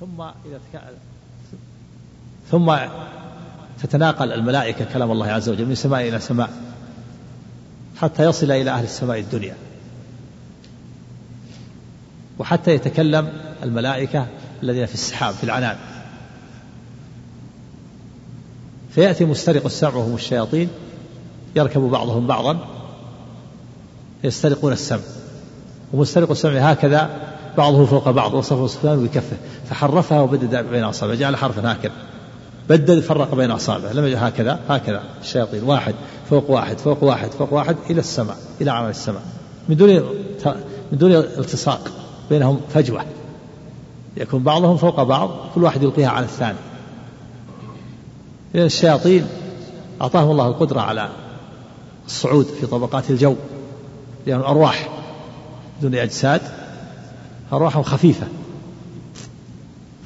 ثم إذا. ثم تتناقل الملائكة كلام الله عز وجل من سماء إلى سماء حتى يصل إلى أهل السماء الدنيا وحتى يتكلم الملائكة الذين في السحاب في العنان فيأتي مسترق السمع وهم الشياطين يركب بعضهم بعضا يسترقون السمع ومسترق السمع هكذا بعضه فوق بعض وصفه سفيان بكفه فحرفها وبدد بين أصابعه جعل حرفا هكذا. بدل فرق بين أصابعه لم يجعل هكذا هكذا الشياطين واحد فوق واحد فوق واحد فوق واحد إلى السماء إلى عمل السماء. من دون من دون التصاق بينهم فجوة. يكون بعضهم فوق بعض كل واحد يلقيها على الثاني. لأن الشياطين أعطاهم الله القدرة على الصعود في طبقات الجو لأن أرواح دون أجساد. أرواحهم خفيفة.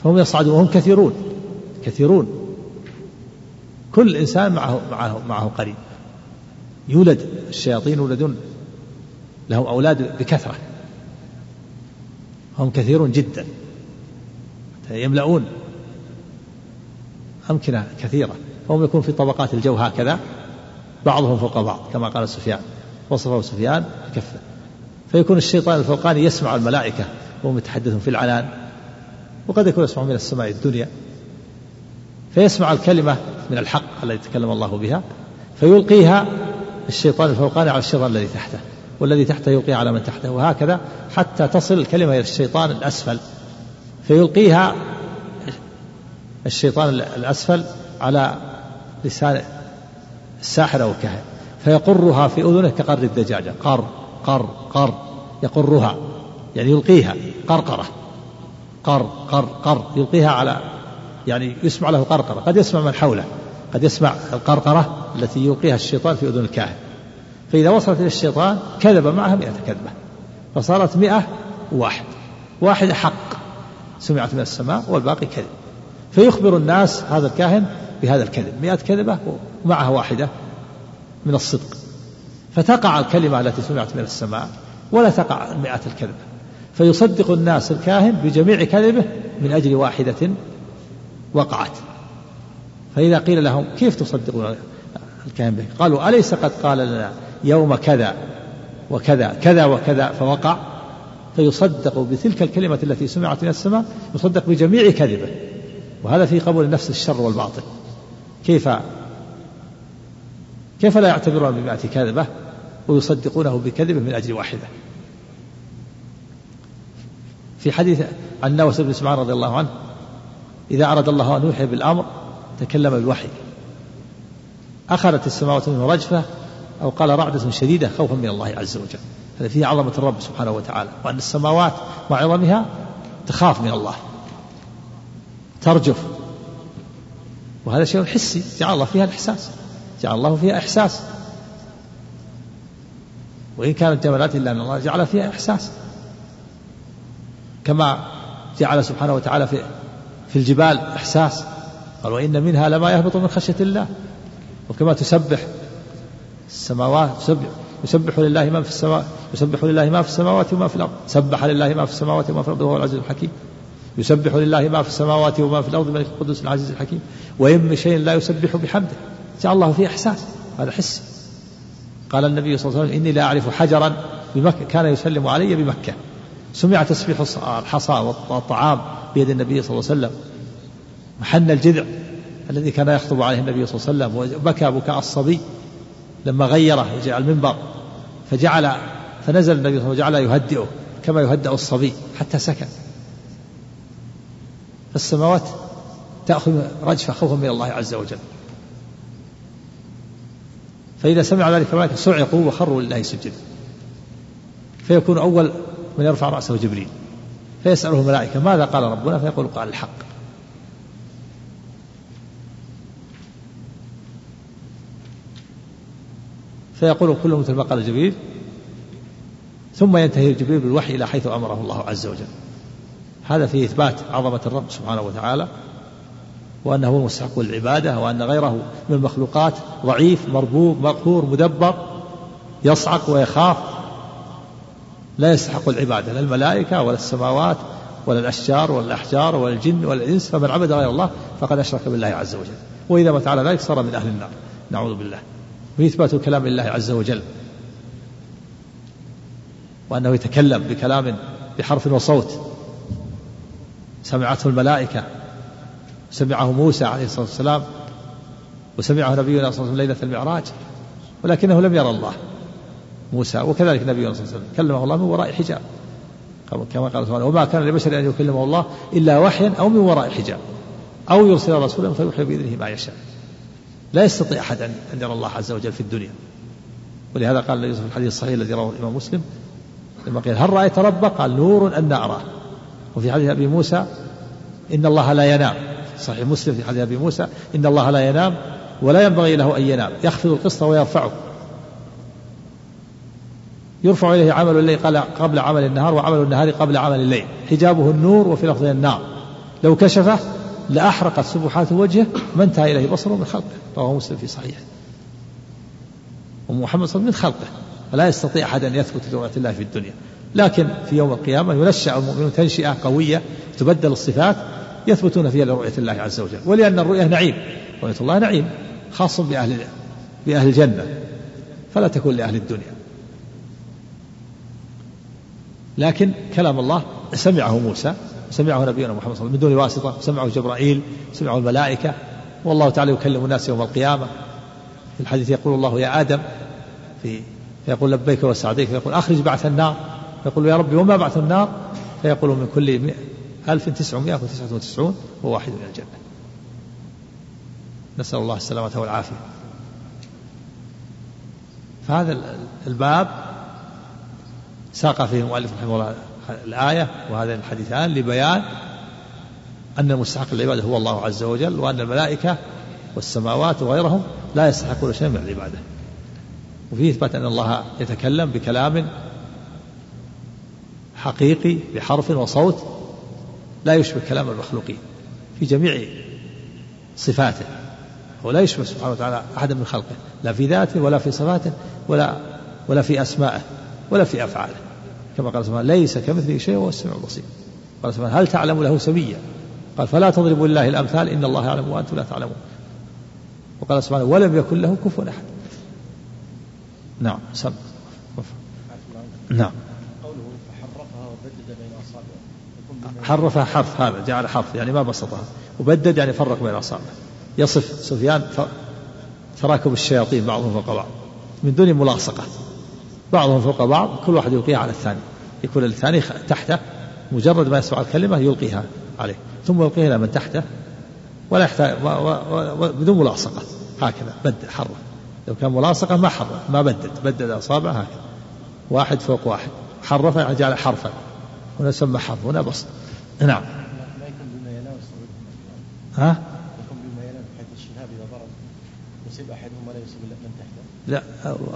فهم يصعدون وهم كثيرون. كثيرون. كل إنسان معه معه معه قريب. يولد الشياطين يولدون. لهم أولاد بكثرة. هم كثيرون جدا. يملؤون. أمكنة كثيرة. فهم يكون في طبقات الجو هكذا. بعضهم فوق بعض كما قال سفيان. وصفه سفيان بكفه. فيكون الشيطان الفوقاني يسمع الملائكة. وهم يتحدثون في العنان وقد يكون يسمع من السماء الدنيا فيسمع الكلمة من الحق التي تكلم الله بها فيلقيها الشيطان الفوقاني على الشيطان الذي تحته والذي تحته يلقيها على من تحته وهكذا حتى تصل الكلمة إلى الشيطان الأسفل فيلقيها الشيطان الأسفل على لسان الساحر أو الكاهن فيقرها في أذنه كقر الدجاجة قر قر قر يقرها. يعني يلقيها قرقرة. قر قر قر يلقيها على يعني يسمع له قرقرة. قد يسمع من حوله. قد يسمع القرقرة التي يلقيها الشيطان في أذن الكاهن. فإذا وصلت إلى الشيطان كذب معها مئة كذبة. فصارت مئة واحد. واحدة حق. سمعت من السماء والباقي كذب. فيخبر الناس هذا الكاهن بهذا الكذب. مئة كذبة ومعها واحدة من الصدق. فتقع الكلمة التي سمعت من السماء ولا تقع مئة الكذبة. فيصدق الناس الكاهن بجميع كذبه من أجل واحدة وقعت. فإذا قيل لهم كيف تصدقون الكاهن به؟ قالوا أليس قد قال لنا يوم كذا وكذا كذا وكذا فوقع؟ فيصدق بتلك الكلمة التي سمعت من السماء يصدق بجميع كذبه. وهذا في قبول نفس الشر والباطل. كيف؟ كيف لا يعتبرون بمئة كذبة ويصدقونه بكذبة من أجل واحدة؟ في حديث عن نوس بن سمعان رضي الله عنه إذا أراد الله أن يوحي بالأمر تكلم بالوحي. أخذت السماوات منه رجفة أو قال رعدة شديدة خوفا من الله عز وجل. هذا فيه عظمة الرب سبحانه وتعالى وأن السماوات مع عظمها تخاف من الله ترجف. وهذا شيء حسي جعل الله فيها الإحساس جعل الله فيها إحساس. وإن كانت جمالات إلا من الله جعل فيها إحساس. كما جعل سبحانه وتعالى في في الجبال إحساس. قال وإن منها لما يهبط من خشية الله. وكما تسبح السماوات يسبح, يسبح لله ما في السماء يسبح لله ما في السماوات وما في الأرض. سبح لله ما في السماوات وما في الأرض وهو العزيز الحكيم. يسبح لله ما في السماوات وما في الأرض الملك القدس العزيز الحكيم. وإن من شيء لا يسبح بحمده. جعل الله فيه إحساس. هذا حس. قال النبي صلى الله عليه وسلم إني لا أعرف حجرا بمكة. كان يسلم علي بمكة. سمع تسبيح الحصى والطعام بيد النبي صلى الله عليه وسلم. محن الجذع الذي كان يخطب عليه النبي صلى الله عليه وسلم وبكى بكاء الصبي. لما غيره وجعل المنبر فجعل فنزل النبي صلى الله عليه وسلم وجعل يهدئه كما يهدأ الصبي حتى سكن. فالسماوات تأخذ رجفة خوفا من الله عز وجل. فإذا سمع ذلك الملائكة صعقوا وخروا لله سجدا. فيكون أول من يرفع رأسه جبريل فيسأله الملائكة ماذا قال ربنا؟ فيقول قال الحق. فيقول كل مثل ما قال جبريل ثم ينتهي جبريل بالوحي إلى حيث أمره الله عز وجل. هذا فيه إثبات عظمة الرب سبحانه وتعالى وأنه هو المستحق للعبادة وأن غيره من المخلوقات ضعيف مربوب مقهور مدبر يصعق ويخاف. لا يستحق العبادة لا الملائكة ولا السماوات ولا الأشجار ولا الأحجار ولا الجن ولا الإنس فمن عبد غير الله فقد أشرك بالله عز وجل. وإذا مات على ذلك صار من أهل النار. نعوذ بالله. وإثبات كلام الله عز وجل. وأنه يتكلم بكلام بحرف وصوت. سمعته الملائكة. سمعه موسى عليه الصلاة والسلام. وسمعه نبينا صلى الله عليه وسلم ليلة المعراج. ولكنه لم يرى الله. موسى وكذلك نبينا صلى الله عليه وسلم. كلمه الله من وراء حجاب كما قال سبحانه وما كان لبشر أن يكلمه الله إلا وحيا أو من وراء حجاب أو يرسل رسولا فيوحي بإذنه ما يشاء. لا يستطيع أحد أن يرى الله عز وجل في الدنيا. ولهذا قال النبي في الحديث الصحيح الذي رواه الإمام مسلم لما قيل هل رأيت ربك؟ قال نور أن أراه وفي حديث أبي موسى إن الله لا ينام. صحيح مسلم في حديث أبي موسى إن الله لا ينام ولا ينبغي له أن ينام. يخفض القسط ويرفعه. يرفع إليه عمل الليل قبل عمل النهار وعمل النهار قبل عمل الليل. حجابه النور وفي لفظه النار. لو كشفه لأحرقت سبحات وجهه ما انتهى إليه بصره من خلقه. رواه مسلم في صحيحه. ومحمد صلى الله عليه وسلم من خلقه. فلا يستطيع أحد أن يثبت لرؤية الله في الدنيا. لكن في يوم القيامة ينشأ المؤمنون تنشئة قوية تبدل الصفات يثبتون فيها لرؤية الله عز وجل. ولأن الرؤية نعيم. رؤية الله نعيم خاص بأهل بأهل الجنة. فلا تكون لأهل الدنيا. لكن كلام الله سمعه موسى سمعه نبينا محمد صلى الله عليه وسلم من دون واسطة سمعه جبرائيل سمعه الملائكة. والله تعالى يكلم الناس يوم القيامة. في الحديث يقول الله يا آدم في فيقول لبيك وسعديك فيقول أخرج بعث النار. فيقول يا ربي وما بعث النار؟ فيقول من كل ألف تسعمائة وتسعة وتسعون وواحد من الجنة. نسأل الله السلامة والعافية. فهذا الباب ساق فيه المؤلف رحمه الله الآية وهذا الحديثان لبيان أن المستحق العبادة هو الله عز وجل وأن الملائكة والسماوات وغيرهم لا يستحقون شيئا من العبادة. وفيه إثبات أن الله يتكلم بكلام حقيقي بحرف وصوت لا يشبه كلام المخلوقين في جميع صفاته. ولا يشبه سبحانه وتعالى أحدا من خلقه لا في ذاته ولا في صفاته ولا ولا في أسمائه ولا في أفعاله. كما قال سبحانه ليس كمثله شيء وهو السميع البصير. قال سبحانه هل تعلم له سميا؟ قال فلا تضربوا لله الأمثال إن الله يعلم وأنتم لا تعلمون. وقال سبحانه ولم يكن له كفوا أحد. نعم سم نعم. قوله فحرفها وبدد بين أصابعه حرفها حرف هذا جعل حرف يعني ما بسطها. وبدد يعني فرق بين أصابعه يصف سفيان تراكب الشياطين بعضهم فوق بعض. من دون ملاصقة. بعضهم فوق بعض كل واحد يلقيها على الثاني. يكون الثاني تحته مجرد ما يسمع الكلمة يلقيها عليه. ثم يلقيها إلى من تحته ولا يحتاج بدون ملاصقة. هكذا بدد حرف. لو كان ملاصقة ما حرف ما بدد. بدد أصابعه هكذا. واحد فوق واحد. حرف يعني جعل حرفا. هنا سمى حرف هنا بسط. نعم. ها؟ يكون بما بحيث الشهاب إذا ضرب يصيب أحدهم ولا يصيب من تحته لا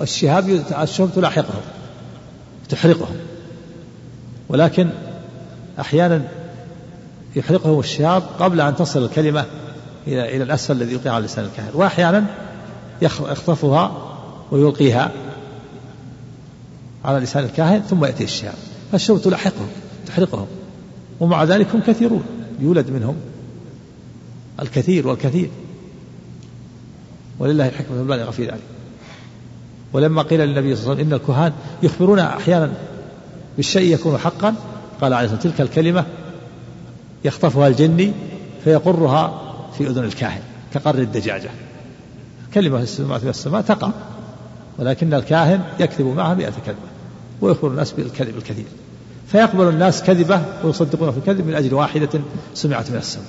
الشهاب الشهب تلاحقهم تحرقهم ولكن أحيانا يحرقهم الشهاب قبل أن تصل الكلمة إلى إلى الأسفل الذي يلقي على لسان الكاهن وأحيانا يخطفها ويلقيها على لسان الكاهن ثم يأتي الشهاب فالشوب تلاحقهم تحرقهم ومع ذلك هم كثيرون يولد منهم الكثير والكثير ولله الحكمة البالغة في ذلك. ولما قيل للنبي صلى الله عليه وسلم إن الكهان يخبرون أحيانا بالشيء يكون حقا قال عليه الصلاة تلك الكلمة يخطفها الجني فيقرها في أذن الكاهن كقر الدجاجة. كلمة في السماء في السماء تقع ولكن الكاهن يكذب معها مئة كلمة ويخبر الناس بالكذب الكثير. فيقبل الناس كذبة ويصدقون في الكذب من أجل واحدة سمعت من السماء.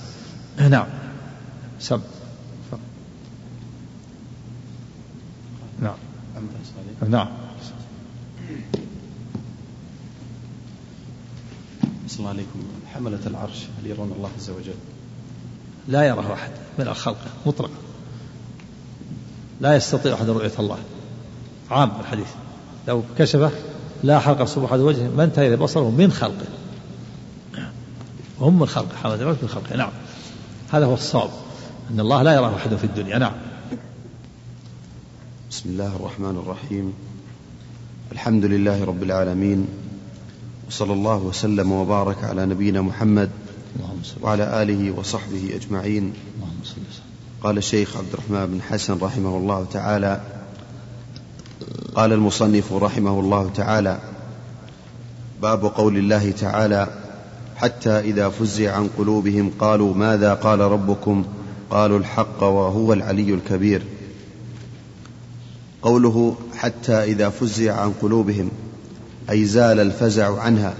نعم. سم. نعم. نعم. الله عليكم. حملة العرش هل يرون الله عز وجل؟ لا يراه أحد من الخلق مطلقا لا يستطيع أحد رؤية الله. عام الحديث. لو كشفه لا حلق سبحانه وجهه ما انتهى إلى بصره من خلقه. وهم من خلقه حملة العرش من خلقه. نعم. هذا هو الصواب أن الله لا يراه أحد في الدنيا. نعم. بسم الله الرحمن الرحيم. الحمد لله رب العالمين. وصلى الله وسلم وبارك على نبينا محمد وعلى آله وصحبه أجمعين. قال الشيخ عبد الرحمن بن حسن رحمه الله تعالى قال المصنف رحمه الله تعالى باب قول الله تعالى حتى إذا فزع عن قلوبهم قالوا ماذا قال ربكم؟ قالوا الحق وهو العلي الكبير. قوله حتى إذا فزع عن قلوبهم أي زال الفزع عنها.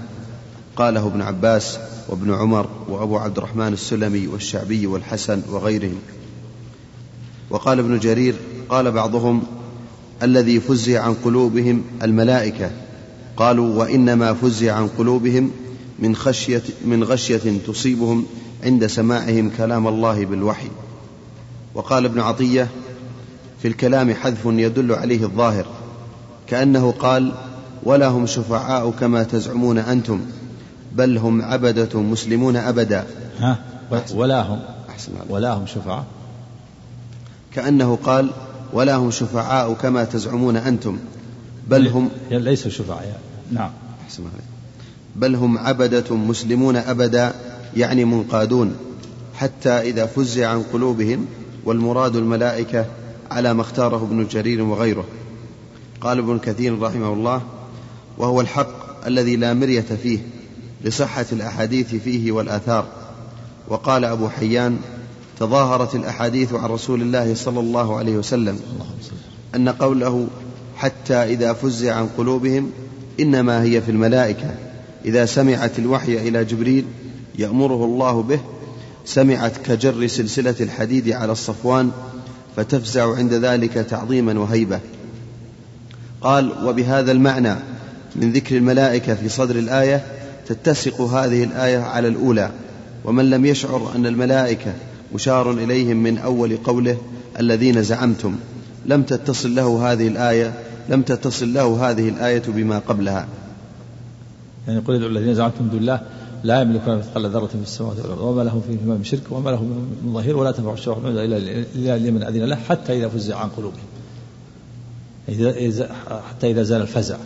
قاله ابن عباس وابن عمر وأبو عبد الرحمن السلمي والشعبي والحسن وغيرهم. وقال ابن جرير قال بعضهم الذي فزع عن قلوبهم الملائكة. قالوا وإنما فزع عن قلوبهم من خشية من غشية تصيبهم عند سماعهم كلام الله بالوحي. وقال ابن عطية في الكلام حذف يدل عليه الظاهر كأنه قال ولا هم شفعاء كما تزعمون أنتم بل هم عبدة مسلمون أبدا ها ولا هم أحسن. ولا هم شفعاء كأنه قال ولا هم شفعاء كما تزعمون أنتم بل هم ليسوا شفعاء. نعم أحسن عليك. بل هم عبدة مسلمون أبدا يعني منقادون حتى إذا فزع عن قلوبهم والمراد الملائكة على ما اختاره ابن جرير وغيره. قال ابن كثير رحمه الله وهو الحق الذي لا مرية فيه لصحة الأحاديث فيه والآثار. وقال أبو حيان تظاهرت الأحاديث عن رسول الله صلى الله عليه وسلم أن قوله حتى إذا فزع عن قلوبهم إنما هي في الملائكة إذا سمعت الوحي إلى جبريل يأمره الله به سمعت كجر سلسلة الحديد على الصفوان فتفزع عند ذلك تعظيما وهيبة. قال وبهذا المعنى من ذكر الملائكة في صدر الآية تتسق هذه الآية على الأولى. ومن لم يشعر أن الملائكة مشار إليهم من أول قوله الذين زعمتم لم تتصل له هذه الآية لم تتصل له هذه الآية بما قبلها. يعني قل الذين زعمتم دون الله لا يملكون مثقال ذرة في السماوات والأرض وما لهم فيهما من شرك وما لهم من ظهير ولا تنفع الشفاعة إلا لمن أذن له حتى إذا فزع عن قلوبهم. حتى إذا زال الفزع.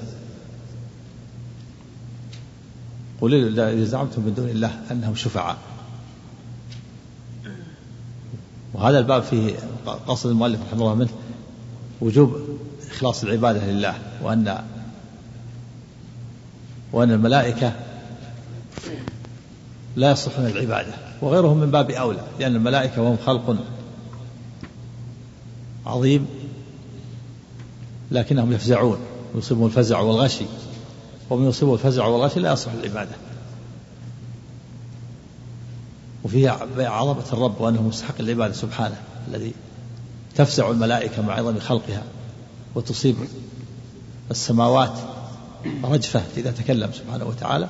قل إذا زعمتم من دون الله أنهم شفعاء. وهذا الباب فيه قصد المؤلف رحمه الله منه وجوب إخلاص العبادة لله وأن وأن الملائكة لا يصلحون العبادة وغيرهم من باب أولى لأن الملائكة وهم خلق عظيم لكنهم يفزعون يصيبهم الفزع والغشي ومن يصيبه الفزع والغشي لا يصلح العبادة وفيه عظمة الرب وأنه مستحق العبادة سبحانه الذي تفزع الملائكة مع عظم خلقها وتصيب السماوات رجفة إذا تكلم سبحانه وتعالى.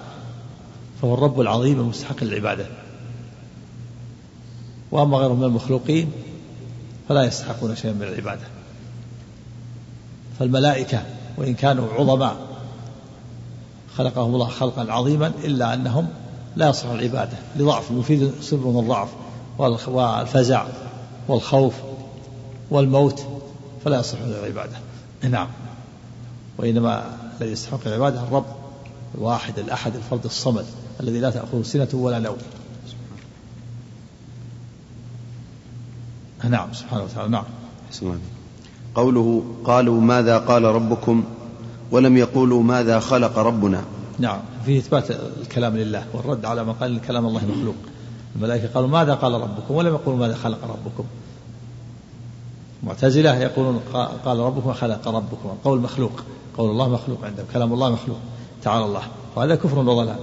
فهو الرب العظيم المستحق للعبادة. وأما غيرهم من المخلوقين فلا يستحقون شيئا من العبادة. فالملائكة وإن كانوا عظماء خلقهم الله خلقا عظيما إلا أنهم لا يصلح العبادة. لضعف يفيد يصيبهم الضعف والفزع والخوف والموت فلا يصلحون العبادة. نعم. وإنما الذي يستحق العبادة الرب الواحد الأحد الفرد الصمد. الذي لا تأخذه سنة ولا نوم. نعم سبحانه وتعالى نعم. قوله قالوا ماذا قال ربكم ولم يقولوا ماذا خلق ربنا. نعم في إثبات الكلام لله والرد على من قال كلام الله مخلوق. الملائكة قالوا ماذا قال ربكم ولم يقولوا ماذا خلق ربكم. معتزلة يقولون قال ربكم خلق ربكم قول مخلوق قول الله مخلوق عندهم كلام الله مخلوق تعالى الله. وهذا كفر وضلال.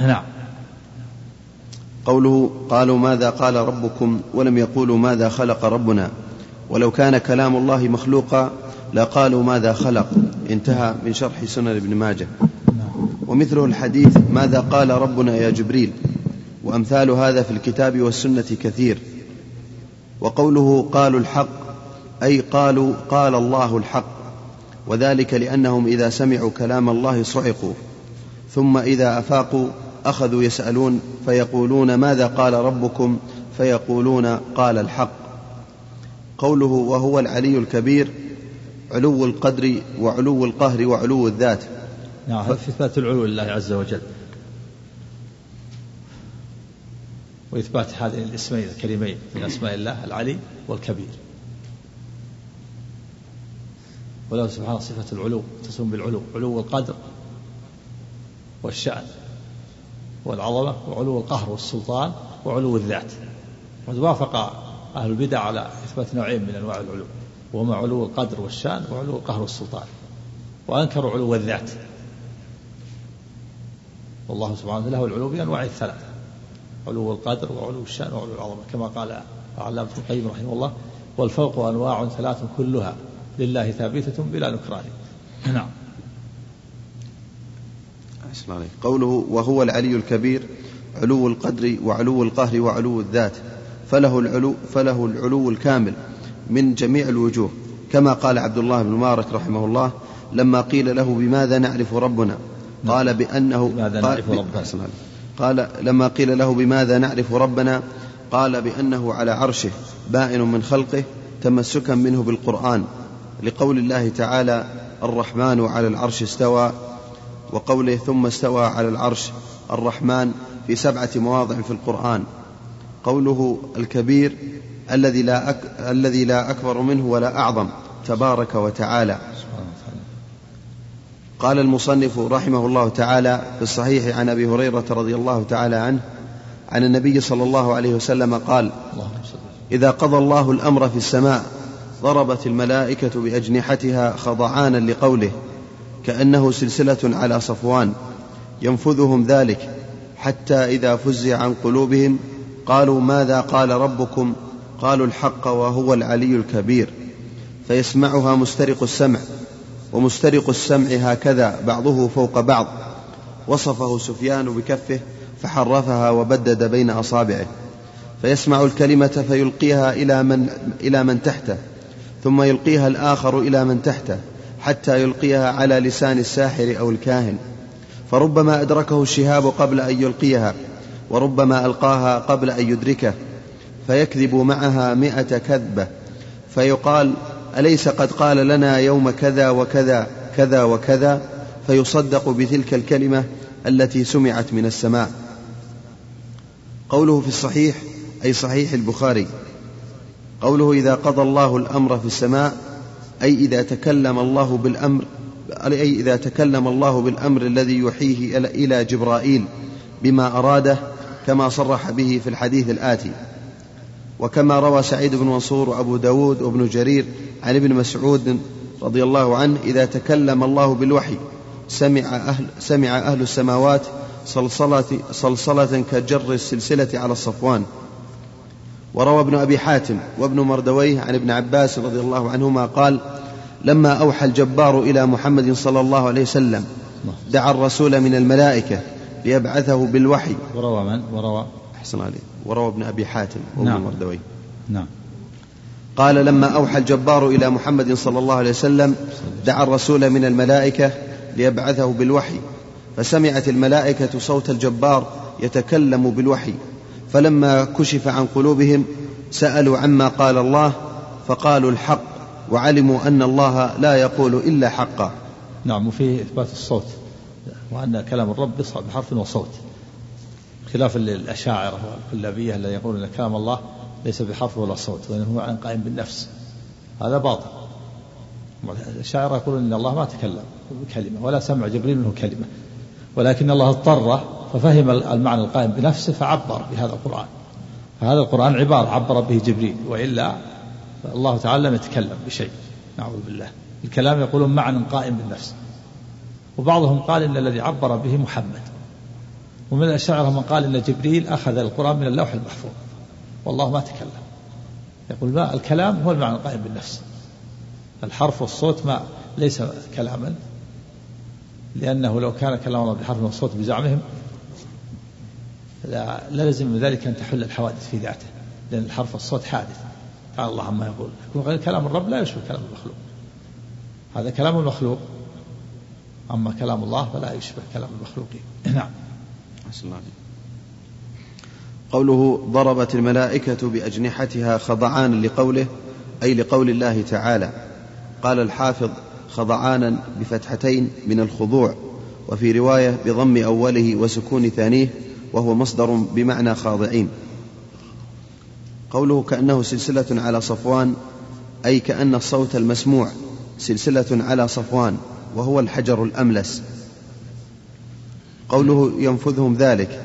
نعم. قوله قالوا ماذا قال ربكم ولم يقولوا ماذا خلق ربنا. ولو كان كلام الله مخلوقا لقالوا ماذا خلق. انتهى من شرح سنن ابن ماجه. ومثله الحديث ماذا قال ربنا يا جبريل. وأمثال هذا في الكتاب والسنة كثير. وقوله قالوا الحق أي قالوا قال الله الحق. وذلك لأنهم إذا سمعوا كلام الله صعقوا. ثم إذا أفاقوا أخذوا يسألون فيقولون ماذا قال ربكم؟ فيقولون قال الحق. قوله وهو العلي الكبير علو القدر وعلو القهر وعلو الذات. نعم ف... في إثبات العلو لله عز وجل. وإثبات هذين الاسمين الكريمين من أسماء الله العلي والكبير. وله سبحانه صفة العلو تسمى بالعلو علو القدر والشأن. والعظمة وعلو القهر والسلطان وعلو الذات. وقد وافق أهل البدع على إثبات نوعين من أنواع العلو وهما علو القدر والشأن وعلو القهر والسلطان. وأنكروا علو الذات. والله سبحانه له العلو بأنواع الثلاثة علو القدر وعلو الشأن وعلو العظمة. كما قال علامة القيم رحمه الله والفوق أنواع ثلاث كلها لله ثابتة بلا نكران. نعم. قوله وهو العلي الكبير علو القدر وعلو القهر وعلو الذات فله العلو فله العلو الكامل من جميع الوجوه. كما قال عبد الله بن مبارك رحمه الله لما قيل له بماذا نعرف ربنا؟ قال بأنه بماذا نعرف ربنا؟ قال لما قيل له بماذا نعرف ربنا؟ قال بأنه على عرشه بائن من خلقه تمسكا منه بالقرآن. لقول الله تعالى الرحمن على العرش استوى. وقوله ثم استوى على العرش الرحمن في سبعة مواضع في القرآن. قوله الكبير الذي لا أك... الذي لا أكبر منه ولا أعظم تبارك وتعالى. قال المصنف رحمه الله تعالى في الصحيح عن أبي هريرة رضي الله تعالى عنه عن النبي صلى الله عليه وسلم قال إذا قضى الله الأمر في السماء ضربت الملائكة بأجنحتها خضعانا لقوله كأنه سلسلة على صفوان ينفذهم ذلك حتى إذا فزع عن قلوبهم قالوا ماذا قال ربكم؟ قالوا الحق وهو العلي الكبير. فيسمعها مسترق السمع ومسترق السمع هكذا بعضه فوق بعض. وصفه سفيان بكفه فحرفها وبدد بين أصابعه. فيسمع الكلمة فيلقيها إلى من إلى من تحته ثم يلقيها الآخر إلى من تحته. حتى يلقيها على لسان الساحر أو الكاهن. فربما أدركه الشهاب قبل أن يلقيها وربما ألقاها قبل أن يدركه. فيكذب معها مائه كذبة. فيقال أليس قد قال لنا يوم كذا وكذا كذا وكذا؟ فيصدق بتلك الكلمة التي سمعت من السماء. قوله في الصحيح أي صحيح البخاري. قوله إذا قضى الله الأمر في السماء أي إذا تكلم الله بالأمر أي إذا تكلم الله بالأمر الذي يوحيه إلى جبرائيل بما أراده كما صرح به في الحديث الآتي. وكما روى سعيد بن منصور وأبو داود وابن جرير عن ابن مسعود رضي الله عنه إذا تكلم الله بالوحي سمع أهل, سمع أهل السماوات صلصلة, صلصلة كجر السلسلة على الصفوان. وروى ابن أبي حاتم وابن مردويه عن ابن عباس رضي الله عنهما قال لما أوحى الجبار إلى محمد صلى الله عليه وسلم دعا الرسول من الملائكة ليبعثه بالوحي. وروى من؟ وروى. أحسن عليه وروى ابن أبي حاتم وابن نعم. مردويه. نعم. قال لما أوحى الجبار إلى محمد صلى الله عليه وسلم دعا الرسول من الملائكة ليبعثه بالوحي فسمعت الملائكة صوت الجبار يتكلم بالوحي. فلما كشف عن قلوبهم سألوا عما قال الله فقالوا الحق وعلموا أن الله لا يقول إلا حقا. نعم وفيه إثبات الصوت وأن كلام الرب بحرف وصوت. خلاف الأشاعرة والكلابية الذين يقولون أن كلام الله ليس بحرف ولا صوت وإنه هو عن قائم بالنفس. هذا باطل. الشاعر يقولون إن الله ما تكلم بكلمة ولا سمع جبريل منه كلمة ولكن الله اضطره ففهم المعنى القائم بنفسه فعبر بهذا القرآن. فهذا القرآن عبارة عبر به جبريل وإلا الله تعالى لم يتكلم بشيء نعوذ بالله. الكلام يقولون معنى قائم بالنفس. وبعضهم قال إن الذي عبر به محمد. ومن الأشاعرة من قال إن جبريل أخذ القرآن من اللوح المحفوظ. والله ما تكلم. يقول ما الكلام هو المعنى القائم بالنفس. الحرف والصوت ما ليس كلاما. لأنه لو كان كلام الله بحرف والصوت بزعمهم لا لازم من ذلك أن تحل الحوادث في ذاته لأن الحرف والصوت حادث. قال الله عما يقول. يكون كلام الرب لا يشبه كلام المخلوق. هذا كلام المخلوق. أما كلام الله فلا يشبه كلام المخلوقين نعم. الله قوله ضربت الملائكة بأجنحتها خضعانا لقوله أي لقول الله تعالى. قال الحافظ خضعانا بفتحتين من الخضوع وفي رواية بضم أوله وسكون ثانية وهو مصدر بمعنى خاضعين. قوله كأنه سلسلة على صفوان أي كأن الصوت المسموع سلسلة على صفوان وهو الحجر الأملس. قوله ينفذهم ذلك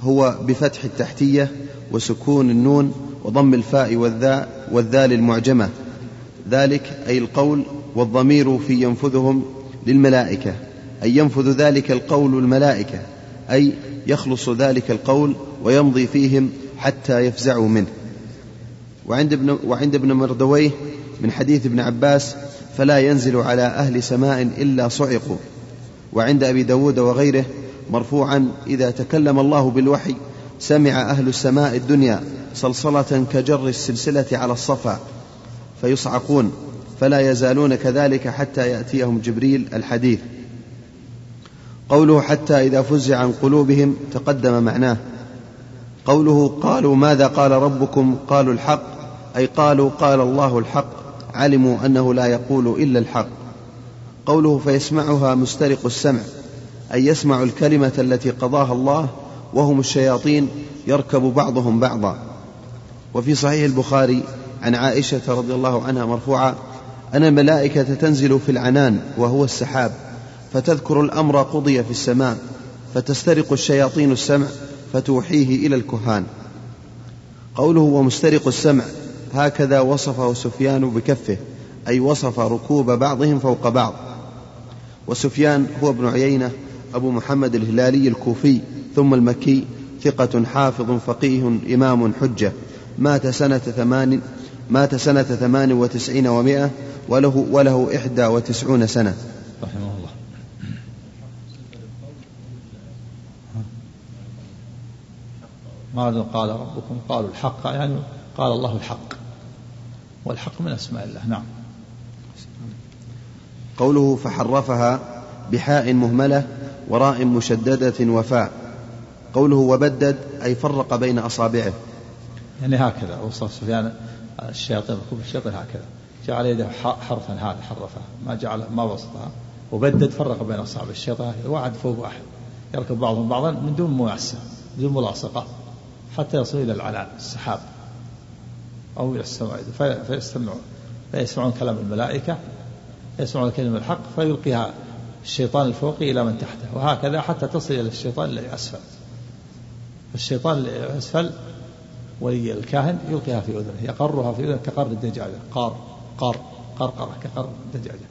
هو بفتح التحتية وسكون النون وضم الفاء والذاء والذال المعجمة. ذلك أي القول والضمير في ينفذهم للملائكة أي ينفذ ذلك القول الملائكة. أي يخلص ذلك القول ويمضي فيهم حتى يفزعوا منه. وعند ابن, وعند ابن مردويه من حديث ابن عباس فلا ينزل على أهل سماء إلا صعقوا. وعند أبي داود وغيره مرفوعا إذا تكلم الله بالوحي سمع أهل السماء الدنيا صلصلة كجر السلسلة على الصفا فيصعقون فلا يزالون كذلك حتى يأتيهم جبريل الحديث. قوله حتى إذا فزع عن قلوبهم تقدم معناه. قوله قالوا ماذا قال ربكم؟ قالوا الحق. أي قالوا قال الله الحق. علموا أنه لا يقول إلا الحق. قوله فيسمعها مسترق السمع. أي يسمع الكلمة التي قضاها الله وهم الشياطين يركب بعضهم بعضا. وفي صحيح البخاري عن عائشة رضي الله عنها مرفوعة أن الملائكة تنزل في العنان وهو السحاب. فتذكر الأمر قضي في السماء فتسترق الشياطين السمع فتوحيه إلى الكهان. قوله ومسترق السمع هكذا وصفه سفيان بكفه أي وصف ركوب بعضهم فوق بعض. وسفيان هو ابن عيينة أبو محمد الهلالي الكوفي ثم المكي ثقة حافظ فقيه إمام حجة. مات سنة ثمان مات سنة ثمان وتسعين ومائة وله, وله إحدى وتسعون سنة. رحمه الله ماذا قال ربكم؟ قالوا الحق يعني قال الله الحق. والحق من أسماء الله. نعم. قوله فحرفها بحاء مهملة وراء مشددة وفاء. قوله وبدد أي فرق بين أصابعه. يعني هكذا وصف سفيان الشياطين ركوب الشياطين هكذا. جعل يده حرفا هذا حرفها. ما جعل ما وسطها. وبدد فرق بين أصابع الشيطان واحد فوق واحد يركب بعضهم بعضا من دون مواسة بدون ملاصقة. حتى يصل إلى العنان السحاب أو إلى السماء فيستمعون. فيسمعون كلام الملائكة يسمعون كلمة الحق فيلقيها الشيطان الفوقي إلى من تحته وهكذا حتى تصل إلى الشيطان الذي أسفل. الشيطان أسفل ولي الكاهن يلقيها في أذنه يقرها في أذنه كقر الدجاجة قار قار قرقرة كقر الدجاجة.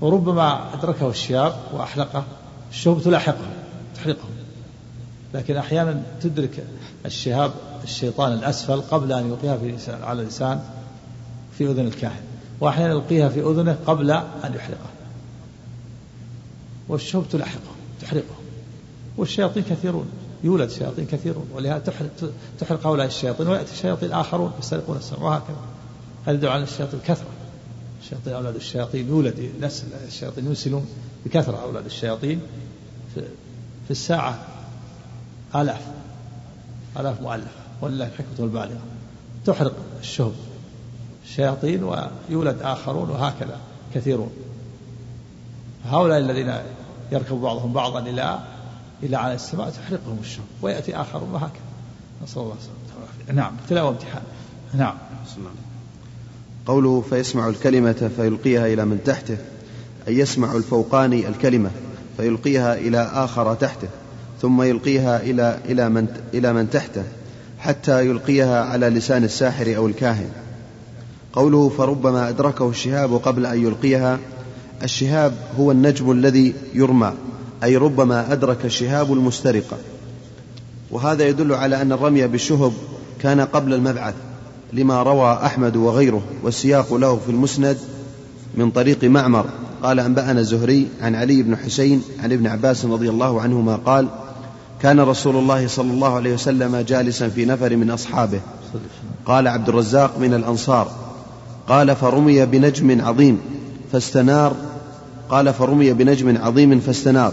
وربما أدركه الشياب وأحلقه الشهب تلاحقه تحرقه لكن أحيانا تدرك الشهاب الشيطان الأسفل قبل أن يلقيها في على اللسان في أذن الكاهن وأحيانا يلقيها في أذنه قبل أن يحرقه. والشهب تلاحقه تحرقه. والشياطين كثيرون يولد شياطين كثيرون ولهذا تحرق, تحرق هؤلاء الشياطين ويأتي شياطين آخرون يسترقون السمع وهكذا. هذا يدل على الشياطين كثرة الشياطين أولاد الشياطين يولد نسل الشياطين ينسلون بكثرة أولاد الشياطين في, في الساعة آلاف. آلاف مؤلفة ولله الحكمة البالغة تحرق الشهب الشياطين ويولد آخرون وهكذا كثيرون. هؤلاء الذين يركب بعضهم بعضا إلى إلى على السماء تحرقهم الشهب ويأتي آخرون وهكذا. نسأل الله السلامة نعم ابتلاء وامتحان. نعم. قوله فيسمع الكلمة فيلقيها إلى من تحته أي يسمع الفوقاني الكلمة فيلقيها إلى آخر تحته. ثم يلقيها إلى إلى من إلى من تحته حتى يلقيها على لسان الساحر أو الكاهن. قوله فربما أدركه الشهاب قبل أن يلقيها. الشهاب هو النجم الذي يرمى أي ربما أدرك الشهاب المسترقة وهذا يدل على أن الرمي بالشهب كان قبل المبعث لما روى أحمد وغيره والسياق له في المسند من طريق معمر. قال أنبأنا الزهري عن علي بن حسين عن ابن عباس رضي الله عنهما قال كان رسول الله صلى الله عليه وسلم جالسا في نفر من أصحابه. قال عبد الرزاق من الأنصار قال فرمي بنجم عظيم فاستنار. قال فرمي بنجم عظيم فاستنار.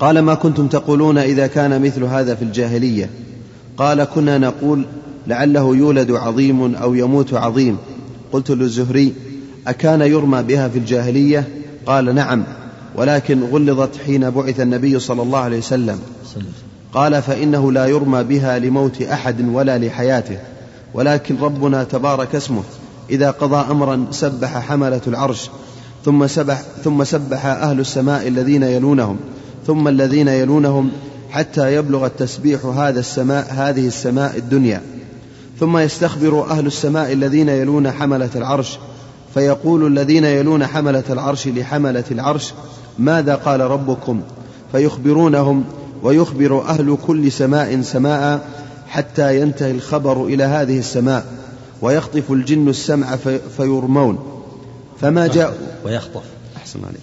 قال ما كنتم تقولون إذا كان مثل هذا في الجاهلية؟ قال كنا نقول لعله يولد عظيم أو يموت عظيم. قلت للزهري أكان يرمى بها في الجاهلية؟ قال نعم. ولكن غلظت حين بعث النبي صلى الله عليه وسلم. قال فإنه لا يرمى بها لموت أحد ولا لحياته ولكن ربنا تبارك اسمه إذا قضى أمرا سبح حملة العرش ثم سبح ثم سبح أهل السماء الذين يلونهم ثم الذين يلونهم حتى يبلغ التسبيح هذا السماء هذه السماء الدنيا. ثم يستخبر أهل السماء الذين يلون حملة العرش فيقول الذين يلون حملة العرش لحملة العرش ماذا قال ربكم فيخبرونهم ويخبر أهل كل سماء سماء حتى ينتهي الخبر إلى هذه السماء ويخطف الجن السمع في فيرمون. فما جاء ويخطف. أحسن عليك.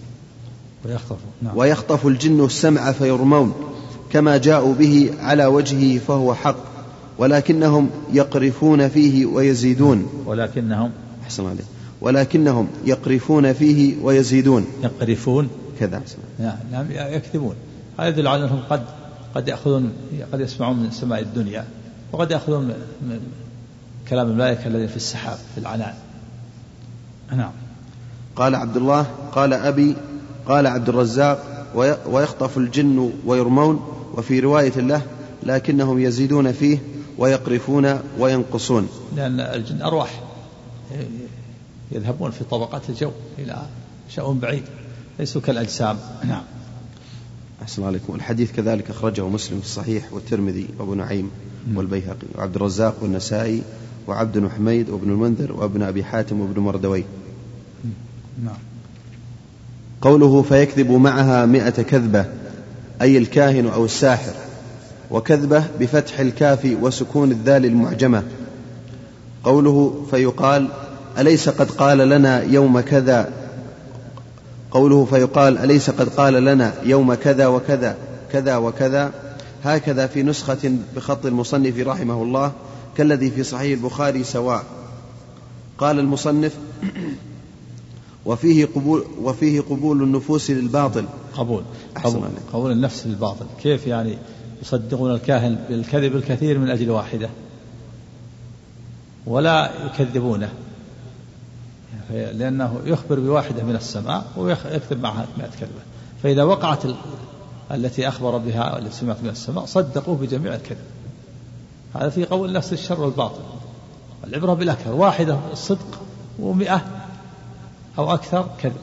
ويخطف. نعم. ويخطف الجن السمع فيرمون. كما جاءوا به على وجهه فهو حق. ولكنهم يقرفون فيه ويزيدون. ولكنهم أحسن عليك. ولكنهم يقرفون فيه ويزيدون. يقرفون كذا. نعم نعم يكذبون. هذا يدل على أنهم قد قد يأخذون قد يسمعون من سماء الدنيا وقد يأخذون من كلام الملائكة الذي في السحاب في العنان. نعم. قال عبد الله قال أبي قال عبد الرزاق وي- ويخطف الجن ويرمون وفي رواية له لكنهم يزيدون فيه ويقرفون وينقصون. لأن الجن أرواح يذهبون في طبقات الجو إلى شأن بعيد. ليسوا كالأجسام. نعم. أحسن عليكم. الحديث كذلك أخرجه مسلم في الصحيح والترمذي وأبو نعيم والبيهقي. وعبد الرزاق والنسائي وعبد بن حميد وابن المنذر وابن أبي حاتم وابن مردوي. نعم. قوله فيكذب معها مئة كذبة أي الكاهن أو الساحر وكذبة بفتح الكاف وسكون الذال المعجمة. قوله فيقال أليس قد قال لنا يوم كذا قوله فيقال أليس قد قال لنا يوم كذا وكذا كذا وكذا هكذا في نسخة بخط المصنف رحمه الله كالذي في صحيح البخاري سواء. قال المصنف وفيه قبول وفيه قبول النفوس للباطل. قبول. قبول, عليك. قبول النفس للباطل. كيف يعني يصدقون الكاهن بالكذب الكثير من أجل واحدة؟ ولا يكذبونه. لأنه يخبر بواحدة من السماء ويكتب معها مئة كذبة فإذا وقعت ال... التي أخبر بها التي سمعت من السماء صدقوه بجميع الكذب هذا في قول نفس الشر والباطل. العبرة بالأكثر. واحدة الصدق ومئة أو أكثر كذب.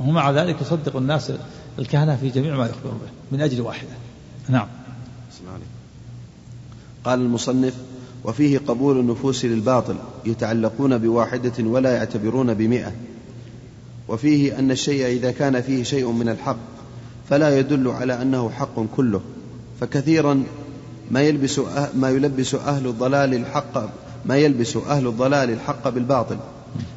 ومع ذلك يصدق الناس الكهنة في جميع ما يخبرون به من أجل واحدة. نعم. قال المصنف وفيه قبول النفوس للباطل يتعلقون بواحدة ولا يعتبرون بمئة. وفيه أن الشيء إذا كان فيه شيء من الحق فلا يدل على أنه حق كله. فكثيرا ما يلبس أه ما يلبس أهل الضلال الحق ما يلبس أهل الضلال الحق بالباطل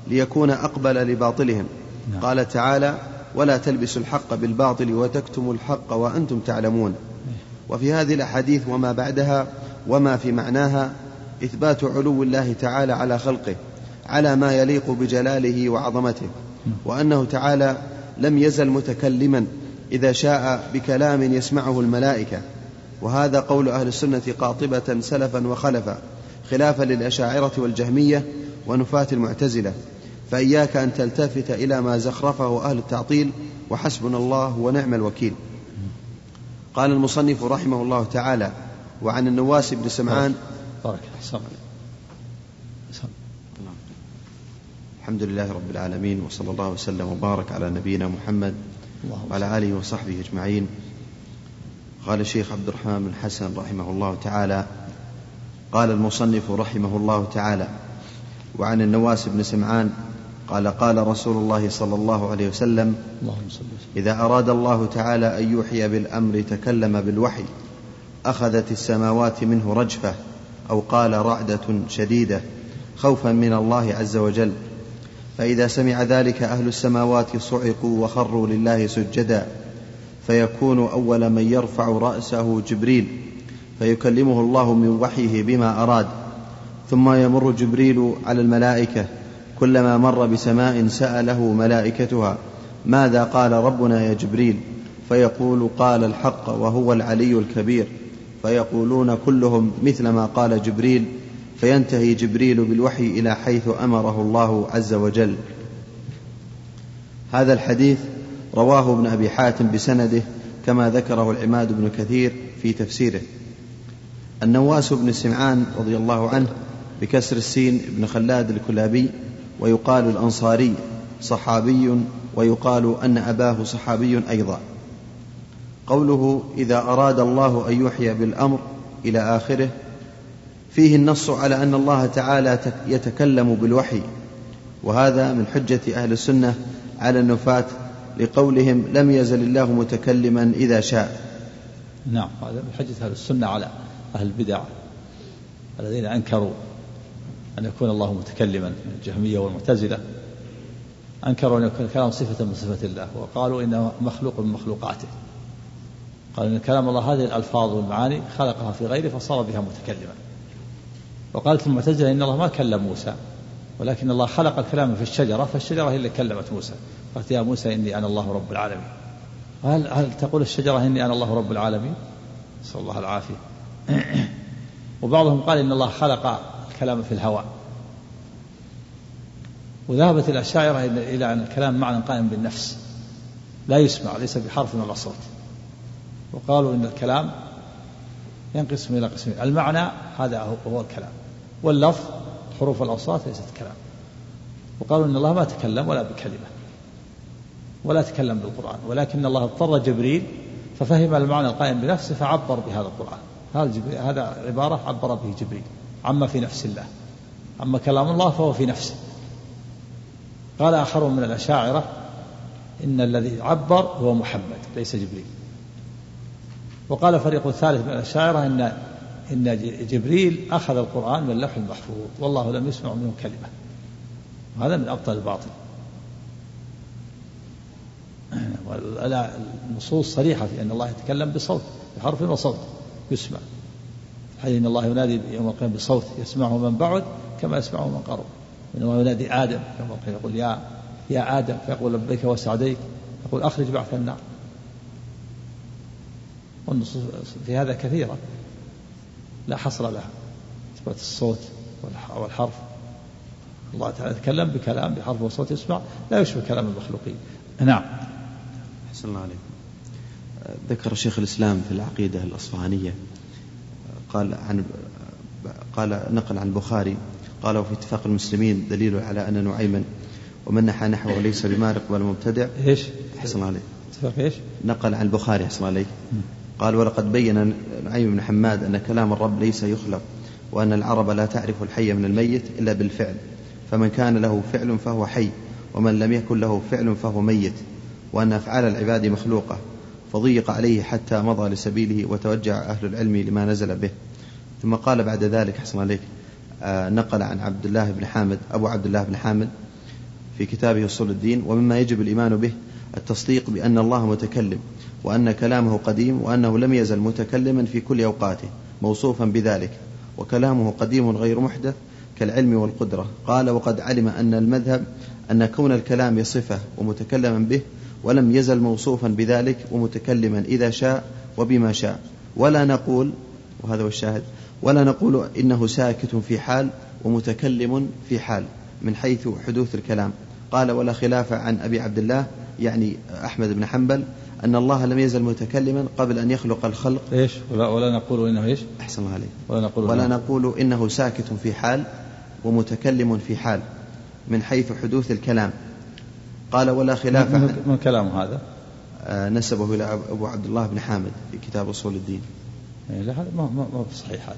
ليكون أقبل لباطلهم. نعم. قال تعالى ولا تلبسوا الحق بالباطل وتكتموا الحق وأنتم تعلمون. وفي هذه الأحاديث وما بعدها وما في معناها إثبات علو الله تعالى على خلقه على ما يليق بجلاله وعظمته وأنه تعالى لم يزل متكلما إذا شاء بكلام يسمعه الملائكة. وهذا قول أهل السنة قاطبة سلفا وخلفا خلافا للأشاعرة والجهمية ونفاة المعتزلة. فإياك أن تلتفت إلى ما زخرفه أهل التعطيل وحسبنا الله ونعم الوكيل. قال المصنف رحمه الله تعالى وعن النواس بن سمعان بارك الله. الحمد لله رب العالمين وصلى الله وسلم وبارك على نبينا محمد وعلى آله وصحبه أجمعين. قال الشيخ عبد الرحمن بن حسن رحمه الله تعالى قال المصنف رحمه الله تعالى وعن النواس بن سمعان قال قال رسول الله صلى الله عليه وسلم. إذا أراد الله تعالى أن يوحي بالأمر تكلم بالوحي أخذت السماوات منه رجفة أو قال رعدة شديدة خوفا من الله عز وجل. فإذا سمع ذلك أهل السماوات صعقوا وخروا لله سجدا. فيكون أول من يرفع رأسه جبريل. فيكلمه الله من وحيه بما أراد. ثم يمر جبريل على الملائكة. كلما مر بسماء سأله ملائكتها ماذا قال ربنا يا جبريل؟ فيقول قال الحق وهو العلي الكبير. فيقولون كلهم مثل ما قال جبريل فينتهي جبريل بالوحي إلى حيث أمره الله عز وجل. هذا الحديث رواه ابن أبي حاتم بسنده كما ذكره العماد بن كثير في تفسيره. النواس بن سمعان رضي الله عنه بكسر السين بن خلاد الكلابي ويقال الأنصاري صحابي ويقال أن أباه صحابي أيضا. قوله إذا أراد الله أن يوحي بالأمر إلى آخره فيه النص على أن الله تعالى يتكلم بالوحي وهذا من حجة أهل السنة على النفاة لقولهم لم يزل الله متكلما إذا شاء. نعم هذا من حجة أهل السنة على أهل البدع الذين أنكروا أن يكون الله متكلما من الجهمية والمعتزلة. أنكروا أن يكون الكلام صفة من صفات الله وقالوا إنه مخلوق من مخلوقاته. قالوا إن كلام الله هذه الألفاظ والمعاني خلقها في غيره فصار بها متكلما. وقالت المعتزلة إن الله ما كلم موسى ولكن الله خلق الكلام في الشجرة فالشجرة هي اللي كلمت موسى. قالت يا موسى إني أنا الله رب العالمين. هل, هل تقول الشجرة إني أنا الله رب العالمين؟ نسأل الله العافية. وبعضهم قال إن الله خلق الكلام في الهواء. وذهبت الأشاعرة إلى أن الكلام معنى قائم بالنفس. لا يسمع ليس بحرف ولا صوت وقالوا إن الكلام ينقسم إلى قسمين. المعنى هذا هو الكلام. واللفظ حروف الأوساط ليست كلام. وقالوا إن الله ما تكلم ولا بكلمة ولا تكلم بالقرآن ولكن الله اضطر جبريل ففهم المعنى القائم بنفسه فعبر بهذا القرآن. هذا هذا عبارة عبر به جبريل. عما في نفس الله. أما كلام الله فهو في نفسه. قال آخرون من الأشاعرة إن الذي عبر هو محمد ليس جبريل. وقال فريق ثالث من الأشاعرة إن إن جبريل أخذ القرآن من اللوح المحفوظ والله لم يسمع منه كلمة. وهذا من أبطل الباطل. النصوص صريحة في أن الله يتكلم بصوت بحرف وصوت يسمع. حيث إن الله ينادي يوم القيامة بصوت يسمعه من بعد كما يسمعه من قرب. إنما ينادي آدم يوم القيامة يقول يا يا آدم فيقول لبيك وسعديك يقول أخرج بعث النار. والنصوص في هذا كثيرة. لا حصر لها. إثبات الصوت والحرف. الله تعالى يتكلم بكلام بحرف وصوت يسمع. لا يشبه كلام المخلوقين. نعم. أحسن الله عليكم. ذكر شيخ الإسلام في العقيدة الأصفهانية. قال عن قال نقل عن البخاري. قال وفي اتفاق المسلمين دليل على أن نعيما ومن نحى نحوه ليس بمارق ولا مبتدع. إيش؟ الله عليك. اتفاق إيش؟ نقل عن البخاري. الله عليك. قال ولقد بين نعيم بن حماد أن كلام الرب ليس يخلق وأن العرب لا تعرف الحي من الميت إلا بالفعل فمن كان له فعل فهو حي ومن لم يكن له فعل فهو ميت وأن أفعال العباد مخلوقة فضيق عليه حتى مضى لسبيله وتوجع أهل العلم لما نزل به. ثم قال بعد ذلك حسن عليك آه نقل عن عبد الله بن حامد أبو عبد الله بن حامد في كتابه أصول الدين ومما يجب الإيمان به التصديق بأن الله متكلم وأن كلامه قديم وأنه لم يزل متكلما في كل أوقاته موصوفا بذلك. وكلامه قديم غير محدث كالعلم والقدرة. قال وقد علم أن المذهب أن كون الكلام صفة ومتكلما به ولم يزل موصوفا بذلك ومتكلما إذا شاء وبما شاء. ولا نقول وهذا هو الشاهد ولا نقول إنه ساكت في حال ومتكلم في حال من حيث حدوث الكلام. قال ولا خلاف عن أبي عبد الله يعني أحمد بن حنبل أن الله لم يزل متكلما قبل أن يخلق الخلق. إيش؟ ولا, ولا نقول إنه إيش؟ أحسن الله عليك. ولا نقول ولا نقول إنه ساكت في حال ومتكلم في حال من حيث حدوث الكلام. قال ولا خلاف من, من كلام هذا؟ آه نسبه إلى أبو عبد الله بن حامد في كتاب أصول الدين. إيه لا هذا ما ما ما بصحيح هذا.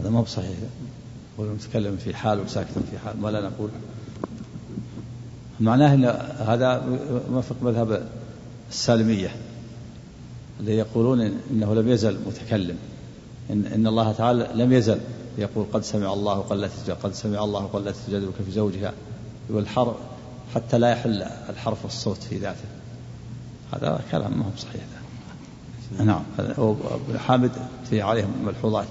هذا ما بصحيح. هو متكلم في حال وساكت في حال ما لا نقول. معناه إن هذا موافق مذهب السالمية اللي يقولون إنه لم يزل متكلم إن إن الله تعالى لم يزل يقول قد سمع الله قلت قد سمع الله قلت تجادلك في زوجها. والحرف حتى لا يحل الحرف الصوت في ذاته. هذا كلام ما هو صحيح. ده. نعم. ابن حامد في عليهم ملحوظات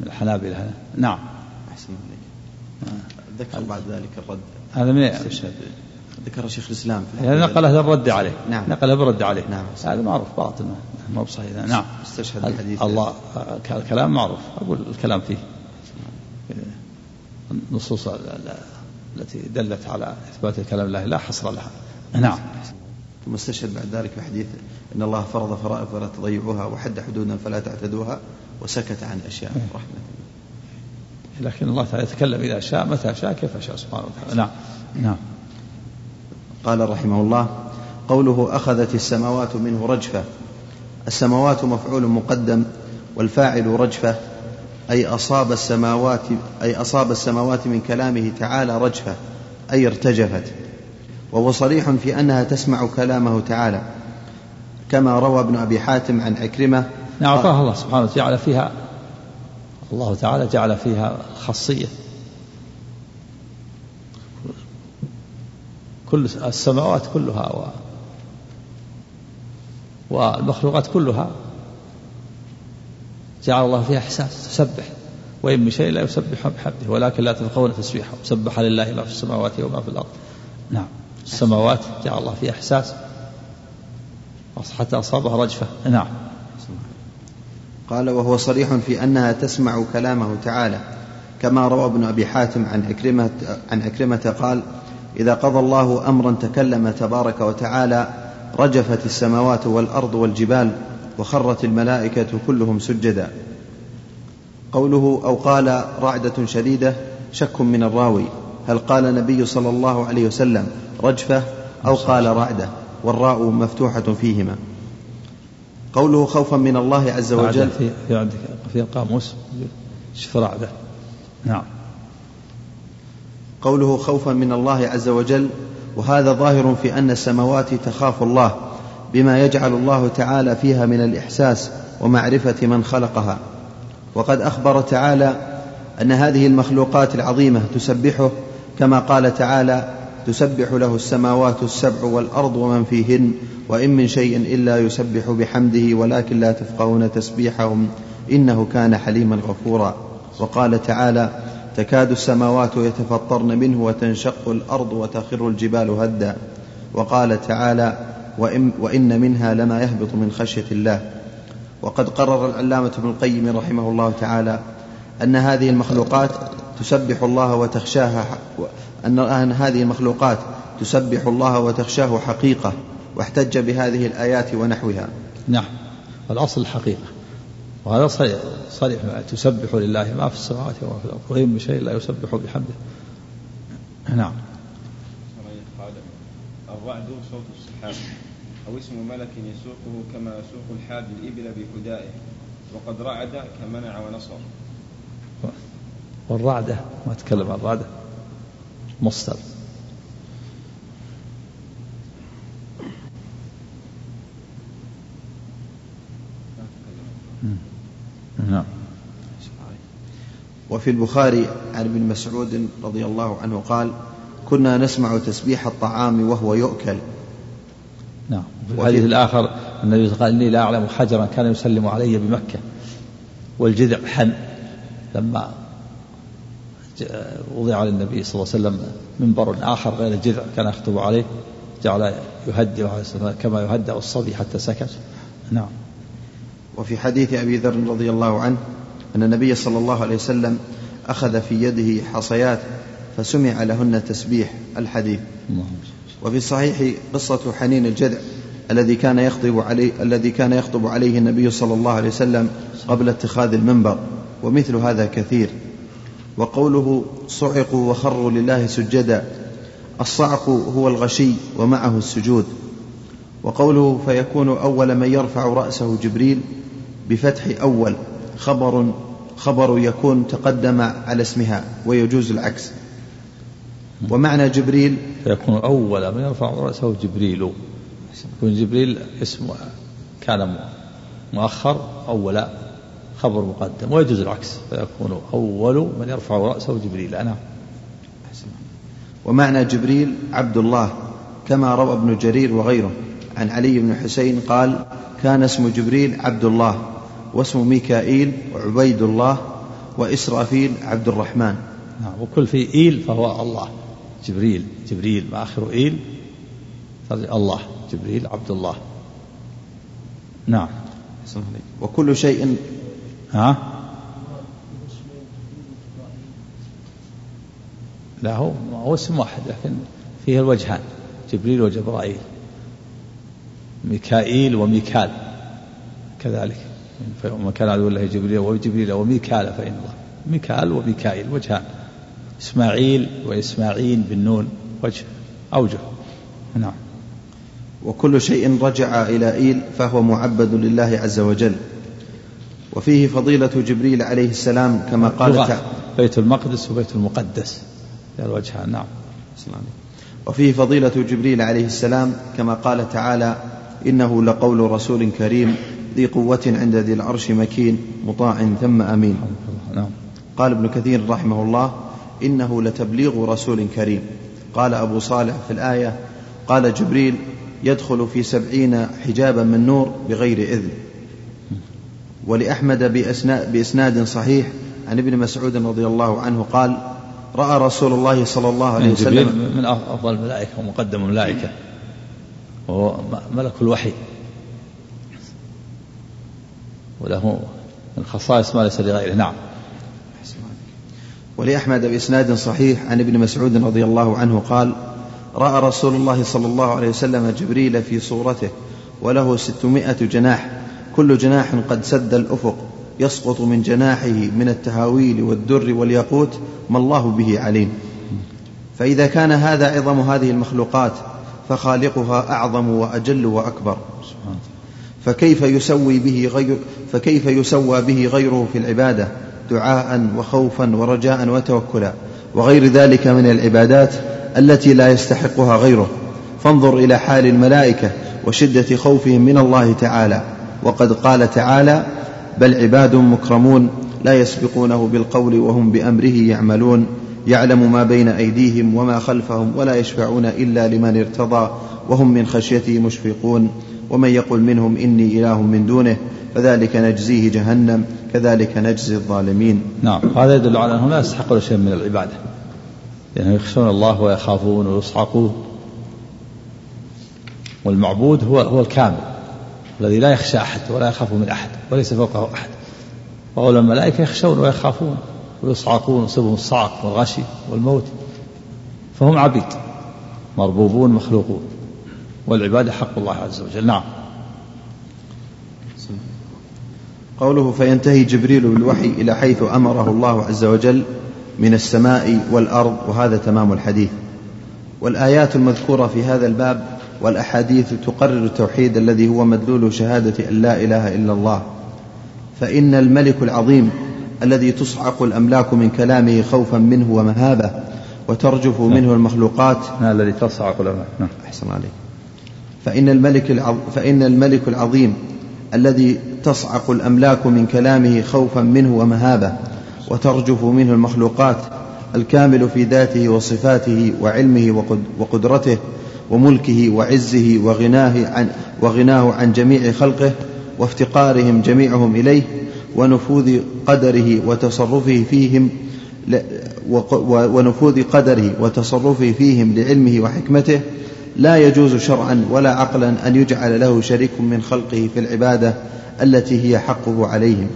من الحنابلة. نعم. أحسن ذكر بعد ذلك الرد. هذا من ذكر شيخ الإسلام. في يعني نقله الرد عليه. نعم. نقله بالرد عليه. نعم. هذا معروف باطل ما هو صحيح نعم. استشهد الحديث. الله الكلام معروف. أقول الكلام فيه. النصوص التي دلت على إثبات الكلام الله لا حصر لها. نعم. ثم استشهد بعد ذلك في حديث إن الله فرض فرائض فلا تضيعوها وحد حدودا فلا تعتدوها وسكت عن أشياء رحمة. لكن الله تعالى يتكلم إذا شاء متى شاء كيف شاء سبحانه وتعالى. نعم. نعم. قال رحمه الله قوله أخذت السماوات منه رجفة. السماوات مفعول مقدم والفاعل رجفة أي أصاب السماوات أي أصاب السماوات من كلامه تعالى رجفة أي ارتجفت. وهو صريح في أنها تسمع كلامه تعالى. كما روى ابن أبي حاتم عن عكرمة نعم أعطاها الله سبحانه وتعالى فيها الله تعالى جعل فيها خاصية. كل السماوات كلها و والمخلوقات كلها جعل الله فيها إحساس تسبح وإن من شيء لا يسبح بحمده ولكن لا تفقهون تسبيحه. سبح لله ما في السماوات وما في الأرض. نعم. السماوات جعل الله فيها إحساس حتى أصابها رجفة. نعم. قال وهو صريح في أنها تسمع كلامه تعالى. كما روى ابن أبي حاتم عن عكرمة, عن عكرمة قال إذا قضى الله أمرا تكلم تبارك وتعالى رجفت السماوات والأرض والجبال وخرت الملائكة كلهم سجدا. قوله أو قال رعدة شديدة شك من الراوي. هل قال النبي صلى الله عليه وسلم رجفة أو قال رعدة والراء مفتوحة فيهما. قوله خوفا من الله عز وجل. في, في عندك في القاموس. شوف رعدة نعم. قوله خوفا من الله عز وجل وهذا ظاهر في أن السماوات تخاف الله بما يجعل الله تعالى فيها من الإحساس ومعرفة من خلقها. وقد أخبر تعالى أن هذه المخلوقات العظيمة تسبحه كما قال تعالى تسبح له السماوات السبع والأرض ومن فيهن وإن من شيء إلا يسبح بحمده ولكن لا تفقهون تسبيحهم إنه كان حليما غفورا. وقال تعالى تكاد السماوات يتفطرن منه وتنشق الأرض وتخر الجبال هدا. وقال تعالى وإن, وإن منها لما يهبط من خشية الله. وقد قرر العلامة ابن القيم رحمه الله تعالى أن هذه المخلوقات تسبح الله وتخشاها أن هذه المخلوقات تسبح الله وتخشاه حقيقة واحتج بهذه الآيات ونحوها. نعم الأصل الحقيقة وهذا صريح, صريح. تسبح لله ما في السماوات وما في الأرض وإن من شيء لا يسبح بحمده. نعم. الرعد صوت السحاب أو اسم ملك يسوقه كما يسوق الحاد الإبل بحدائه وقد رعد كمنع ونصر. والرعدة ما تكلم عن الرعدة مصدر. نعم. وفي البخاري عن ابن مسعود رضي الله عنه قال كنا نسمع تسبيح الطعام وهو يؤكل. نعم. في الحديث الآخر النبي قال إني لا أعلم حجرا كان يسلم علي بمكة والجذع حن لما وضع للنبي صلى الله عليه وسلم منبر آخر غير الجذع كان يخطب عليه جعل يهدئ كما يهدأ الصبي حتى سكت. نعم. وفي حديث أبي ذر رضي الله عنه أن النبي صلى الله عليه وسلم أخذ في يده حصيات فسمع لهن تسبيح الحديث. وفي الصحيح قصة حنين الجذع الذي كان يخطب عليه الذي كان يخطب عليه النبي صلى الله عليه وسلم قبل اتخاذ المنبر ومثل هذا كثير. وقوله صعقوا وخروا لله سجدا الصعق هو الغشي ومعه السجود. وقوله فيكون أول من يرفع رأسه جبريل بفتح أول خبر خبر يكون تقدم على اسمها ويجوز العكس. ومعنى جبريل؟ فيكون أول من يرفع رأسه جبريل. يكون جبريل اسم كان مؤخر أول خبر مقدم ويجوز العكس. فيكون أول من يرفع رأسه جبريل. أنا ومعنى جبريل؟ عبد الله كما روى ابن جرير وغيره. عن علي بن حسين قال كان اسم جبريل عبد الله. واسم ميكائيل عبيد الله وإسرافيل عبد الرحمن نعم وكل في إيل فهو الله. جبريل جبريل ما آخر إيل الله. جبريل عبد الله نعم وكل شيء ها؟ لا هو هو اسم واحد لكن فيه الوجهان جبريل وجبرائيل. ميكائيل وميكال. كذلك. ومن كان عدو الله جبريل وجبريل وميكال فإن الله. ميكال وميكائيل وجهان. إسماعيل وإسماعيل بالنون وجه أوجه. نعم. وكل شيء رجع إلى إيل فهو معبد لله عز وجل. وفيه فضيلة جبريل عليه السلام كما قال تعالى. بيت المقدس وبيت المقدس. الوجهان نعم. وفيه فضيلة جبريل عليه السلام كما قال تعالى إنه لقول رسول كريم ذي قوة عند ذي العرش مكين مطاع ثم أمين. نعم. قال ابن كثير رحمه الله إنه لتبليغ رسول كريم. قال أبو صالح في الآية قال جبريل يدخل في سبعين حجابا من نور بغير إذن. ولأحمد بإسناد صحيح عن ابن مسعود رضي الله عنه قال رأى رسول الله صلى الله عليه وسلم من أفضل الملائكة ومقدم الملائكة وهو ملك الوحي. وله من خصائص ما ليس لغيره. نعم. ولأحمد بإسناد صحيح عن ابن مسعود رضي الله عنه قال رأى رسول الله صلى الله عليه وسلم جبريل في صورته وله ستمائة جناح كل جناح قد سد الأفق يسقط من جناحه من التهاويل والدر والياقوت ما الله به عليم. فإذا كان هذا عظم هذه المخلوقات فخالقها أعظم وأجل وأكبر. فكيف يسوي به غير فكيف يسوى به غيره في العبادة؟ دعاء وخوفا ورجاء وتوكلا. وغير ذلك من العبادات التي لا يستحقها غيره. فانظر إلى حال الملائكة وشدة خوفهم من الله تعالى. وقد قال تعالى بل عباد مكرمون لا يسبقونه بالقول وهم بأمره يعملون. يعلم ما بين أيديهم وما خلفهم ولا يشفعون إلا لمن ارتضى وهم من خشيته مشفقون ومن يقل منهم إني إله من دونه فذلك نجزيه جهنم كذلك نجزي الظالمين. نعم هذا يدل على أنهم لا يستحقون شيء من العبادة. لأنهم يخشون الله ويخافون ويصعقون. والمعبود هو هو الكامل الذي لا يخشى أحد ولا يخاف من أحد وليس فوقه أحد. وأولى الملائكة يخشون ويخافون ويصعقون يصيبهم الصعق والغشي والموت فهم عبيد مربوبون مخلوقون. والعبادة حق الله عز وجل. نعم. قوله فينتهي جبريل بالوحي إلى حيث أمره الله عز وجل من السماء والأرض وهذا تمام الحديث. والآيات المذكورة في هذا الباب والأحاديث تقرر التوحيد الذي هو مدلول شهادة أن لا إله إلا الله. فإن الملك العظيم الذي تصعق الأملاك من كلامه خوفا منه ومهابة وترجف نعم. منه المخلوقات. نعم الذي تصعق الأملاك. نعم. أحسن عليك. فإن الملك. فإن الملك العظيم الذي تصعق الأملاك من كلامه خوفا منه ومهابة وترجف منه المخلوقات الكامل في ذاته وصفاته وعلمه وقدرته وملكه وعزه وغناه عن وغناه عن جميع خلقه وافتقارهم جميعهم إليه ونفوذ قدره وتصرفه فيهم ونفوذ قدره وتصرفه فيهم لعلمه وحكمته لا يجوز شرعا ولا عقلا أن يجعل له شريك من خلقه في العبادة التي هي حقه عليهم.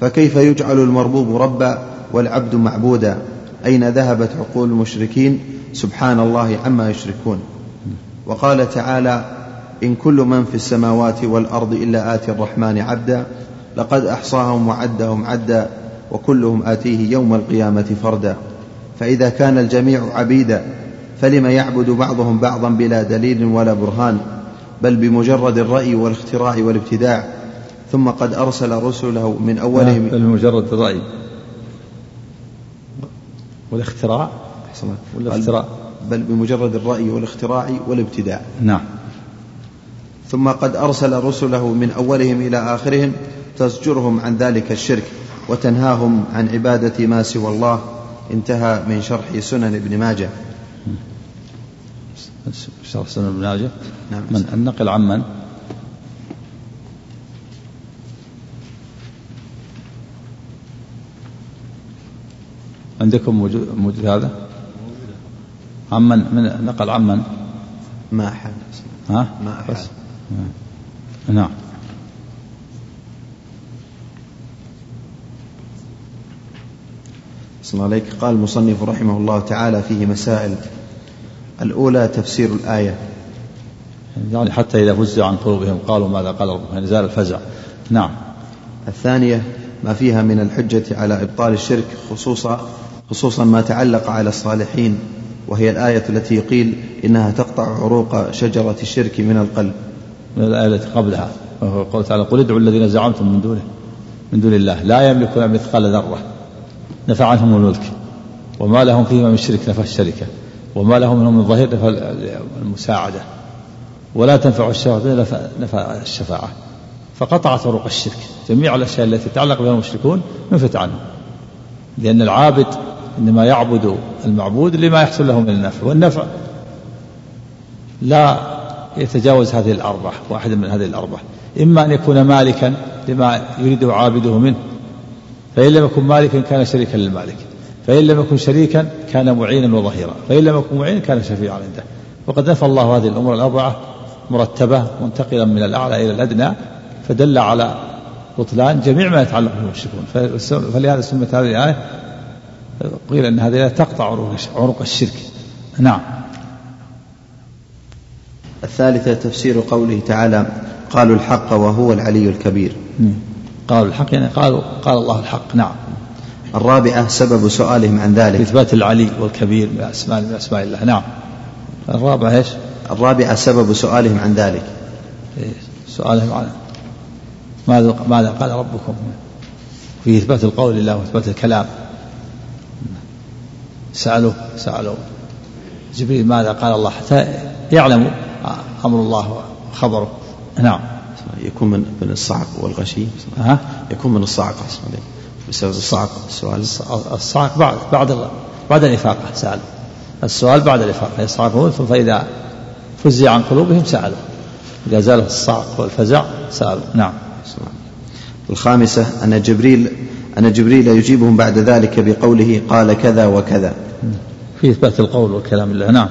فكيف يجعل المربوب ربا والعبد معبودا؟ أين ذهبت عقول المشركين؟ سبحان الله عما يشركون. وقال تعالى إن كل من في السماوات والأرض إلا آتي الرحمن عبدا لقد أحصاهم وعدهم عدا وكلهم آتيه يوم القيامة فردا. فإذا كان الجميع عبيدا فلم يعبد بعضهم بعضا بلا دليل ولا برهان بل بمجرد الرأي والاختراع والابتداع. ثم قد أرسل رسله من أولهم بل بمجرد الرأي. والاختراع؟ والاختراع بل بمجرد الرأي والاختراع والابتداع. نعم. ثم قد أرسل رسله من أولهم إلى آخرهم تزجرهم عن ذلك الشرك وتنهاهم عن عبادة ما سوى الله انتهى من شرح سنن ابن ماجه. شرح سنن ابن ماجه نعم. من النقل عن من؟ عندكم موجود, موجود هذا؟ عمن من؟ نقل عمن ما أحد. ها؟ ما أحد. بس. نعم. صلى عليك. قال المصنف رحمه الله تعالى فيه مسائل. الأولى تفسير الآية. يعني حتى إذا فزع عن قلوبهم قالوا ماذا قال ربهم؟ يعني زال الفزع. نعم. الثانية ما فيها من الحجة على إبطال الشرك خصوصا خصوصا ما تعلق على الصالحين. وهي الآية التي قيل إنها تقطع عروق شجرة الشرك من القلب. من الآية التي قبلها. وهو قول تعالى قل ادعوا الذين زعمتم من دونه من دون الله. لا يملكون مثقال ذرة. نفع عنهم الملك. وما لهم فيما من شرك نفع الشركة. وما لهم منهم من ظهير نفع المساعدة. ولا تنفع الشفاعة نفع الشفاعة. فقطعت عروق الشرك. جميع الأشياء التي تعلق بها المشركون نفت عنه لأن العابد إنما يعبد المعبود لما يحصل له من النفع. والنفع لا يتجاوز هذه الأربع واحد من هذه الأربع إما أن يكون مالكا لما يريده عابده منه فإن لم يكن مالكا كان شريكا للمالك. فإن لم يكن شريكا كان معينا وظهيرا. فإن لم يكن معينا كان شفيعا عنده. وقد نفى الله هذه الأمور الأربعة مرتبة منتقلا من الأعلى إلى الأدنى فدل على بطلان جميع ما يتعلق بالمشركون فلهذا سمت هذه الآية قيل أن هذه الآية تقطع عروق الشرك. نعم. الثالثة تفسير قوله تعالى قالوا الحق وهو العلي الكبير. قالوا الحق يعني قالوا قال الله الحق. نعم. الرابعة سبب سؤالهم عن ذلك. إثبات العلي والكبير من أسماء من أسماء الله. نعم. الرابعة إيش؟ الرابعة سبب سؤالهم عن ذلك. إيه، سؤالهم عن ماذا ماذا قال ربكم؟ في إثبات القول لله وإثبات الكلام. سألوا سألوا جبريل ماذا قال الله؟ حتى يعلموا أمر الله وخبره. نعم. يكون من من الصعق والغشي. ها؟ يكون من الصعق بسبب الصعق. السؤال الصعق بعد بعد بعد الإفاقة سأل. السؤال بعد الإفاقة. يصعقون فإذا فزع عن قلوبهم سألوا. إذا زال الصعق والفزع سألوا. نعم. الخامسة أن جبريل أن جبريل يجيبهم بعد ذلك بقوله قال كذا وكذا. في إثبات القول والكلام لله. نعم.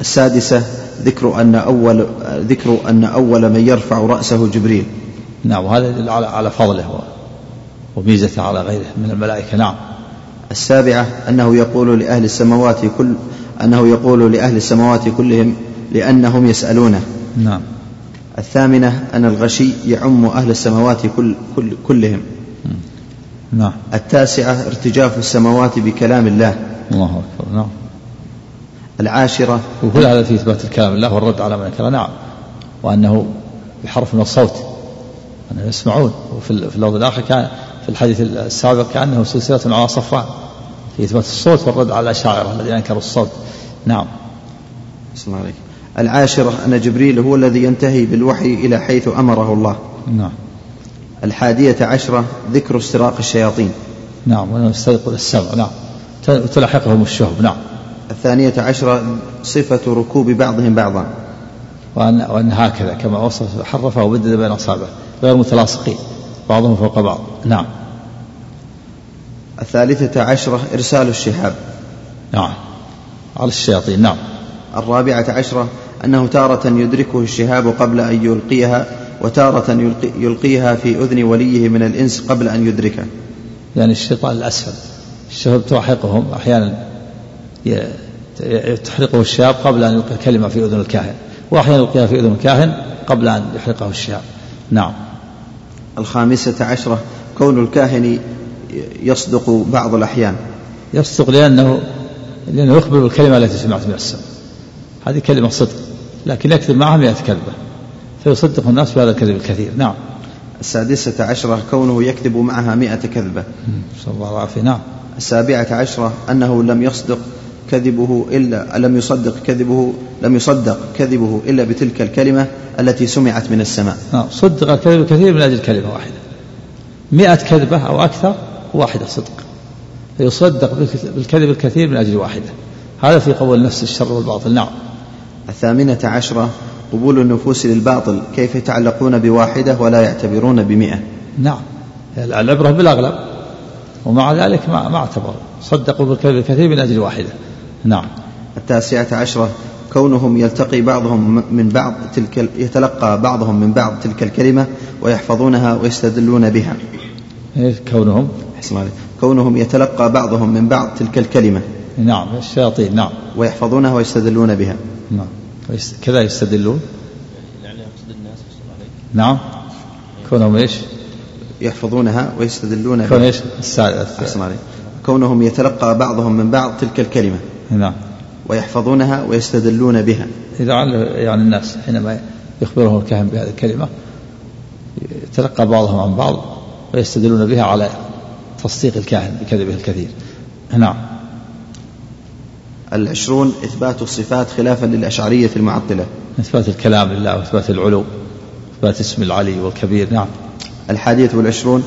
السادسة ذكر أن أول ذكر أن أول من يرفع رأسه جبريل. نعم وهذا يدل على على فضله وميزته على غيره من الملائكة. نعم. السابعة أنه يقول لأهل السماوات كل أنه يقول لأهل السماوات كلهم لأنهم يسألونه. نعم. الثامنة أن الغشي يعم أهل السماوات كل كل كلهم. نعم. التاسعة ارتجاف السماوات بكلام الله. الله أكبر. نعم. العاشرة. وكل هذا في إثبات الكلام الله والرد على من انكر نعم. وأنه بحرف من الصوت. أنهم يسمعون. وفي اللفظ الآخر كان في الحديث السابق كأنه سلسلة على صفوان في إثبات الصوت والرد على الأشاعرة الذين أنكروا الصوت. نعم. بسم الله عليك. العاشرة أن جبريل هو الذي ينتهي بالوحي إلى حيث أمره الله. نعم. الحادية عشرة ذكر استراق الشياطين. نعم. وأنه يستيقظ السمع نعم. تلحقهم الشهب. نعم. الثانية عشرة صفة ركوب بعضهم بعضا. وأن, وأن هكذا كما وصف حرفه وبدد بين أصابعه غير متلاصقين بعضهم فوق بعض. نعم. الثالثة عشرة إرسال الشهاب. نعم. على الشياطين نعم. الرابعة عشرة أنه تارة يدركه الشهاب قبل أن يلقيها وتارة يلقي يلقيها في أذن وليه من الإنس قبل أن يدركه. يعني الشيطان الأسفل الشهب تلاحقهم أحيانا. تحرقه الشهاب قبل أن يلقي كلمة في أذن الكاهن وأحيانا يلقيها في أذن الكاهن قبل أن يحرقه الشهاب نعم. الخامسة عشرة كون الكاهن يصدق بعض الأحيان. يصدق لأنه لأنه يخبر بالكلمة التي سمعت من السماء هذه كلمة صدق لكن يكذب معها مئة كذبة فيصدق الناس بهذا الكذب الكثير. نعم. السادسة عشرة كونه يكذب معها مئة كذبة. نسأل الله العافية نعم. السابعة عشرة أنه لم يصدق كذبه إلا لم يصدق كذبه لم يصدق كذبه إلا بتلك الكلمة التي سمعت من السماء. نعم صدق الكذب الكثير من أجل كلمة واحدة. مئة كذبة أو أكثر واحدة صدق. فيصدق بالكذب الكثير من أجل واحدة. هذا في قول النفس الشر والباطل. نعم. الثامنة عشرة قبول النفوس للباطل. كيف يتعلقون بواحدة ولا يعتبرون بمئة؟ نعم. العبرة بالأغلب. ومع ذلك ما, ما اعتبروا صدقوا بالكذب الكثير من أجل واحدة. نعم. التاسعة عشرة كونهم يلتقي بعضهم من بعض تلك يتلقى بعضهم من بعض تلك الكلمة ويحفظونها ويستدلون بها. إيه كونهم. كونهم يتلقى بعضهم من بعض تلك الكلمة نعم الشياطين نعم. ويحفظونها ويستدلون بها. نعم. كذا يستدلون؟ نعم. كونهم إيش؟ يحفظونها ويستدلون كون بها إيش؟ السادة أحسن عليك. كونهم يتلقى بعضهم من بعض تلك الكلمة. نعم. ويحفظونها ويستدلون بها. لعل يعني الناس حينما يخبرهم الكاهن بهذه الكلمة يتلقى بعضهم عن بعض ويستدلون بها على تصديق الكاهن بكذبه الكثير. نعم. العشرون إثبات الصفات خلافا للأشعرية المعطلة. إثبات الكلام لله وإثبات العلو إثبات اسم العلي والكبير. نعم. الحادية والعشرون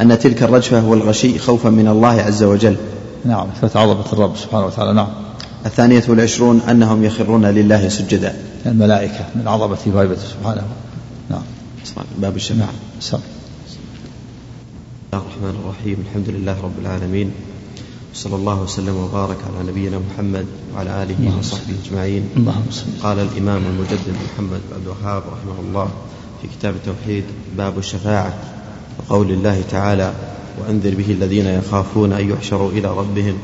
أن تلك الرجفة والغشي خوفا من الله عز وجل. نعم إثبات عظمة الرب سبحانه وتعالى. نعم. الثانية والعشرون أنهم يخرون لله سجدا. الملائكة من عظمته وهيبته سبحانه. نعم. باب الشفاعة. سم. بسم الله الرحمن الرحيم. الحمد لله رب العالمين. صلى الله وسلم وبارك على نبينا محمد وعلى آله وصحبه أجمعين. اللهم صل. قال الإمام المجدد محمد بن عبد الوهاب رحمه الله في كتاب التوحيد باب الشفاعة. وقول الله تعالى وأنذر به الذين يخافون أن يحشروا إلى ربهم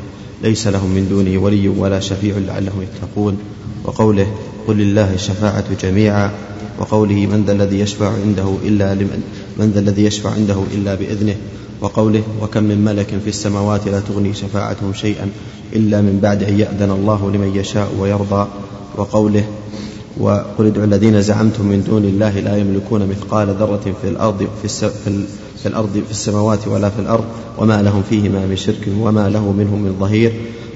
ليس لهم من دونه ولي ولا شفيع لعلهم يتقون. وقوله قل لله الشفاعة جميعا. وقوله من ذا الذي يشفع عنده إلا لمن من ذا الذي يشفع عنده إلا بإذنه. وقوله وكم من ملك في السماوات لا تغني شفاعتهم شيئا إلا من بعد أن يأذن الله لمن يشاء ويرضى. وقوله وقل ادعوا الذين زعمتم من دون الله لا يملكون مثقال ذرة في الأرض في, الس في, في الأرض في السماوات ولا في الأرض وما لهم فيهما من شرك وما له منهم من ظهير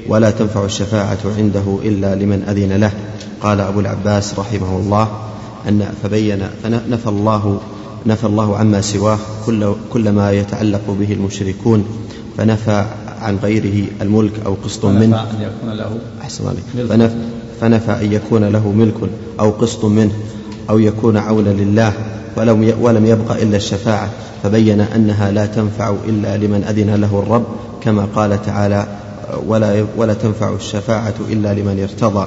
ولا تنفع الشفاعة عنده إلا لمن أذن له. قال أبو العباس رحمه الله أن فبين فنفى الله نفى الله عما سواه كل, كل ما يتعلق به المشركون فنفى عن غيره الملك أو قسط منه. أن يكون له أحسن عليك. فنفى, فنفى أن يكون له ملك أو قسط منه. أو يكون عونا لله ولم ولم يبق إلا الشفاعة فبين أنها لا تنفع إلا لمن أذن له الرب كما قال تعالى ولا ولا تنفع الشفاعة إلا لمن ارتضى.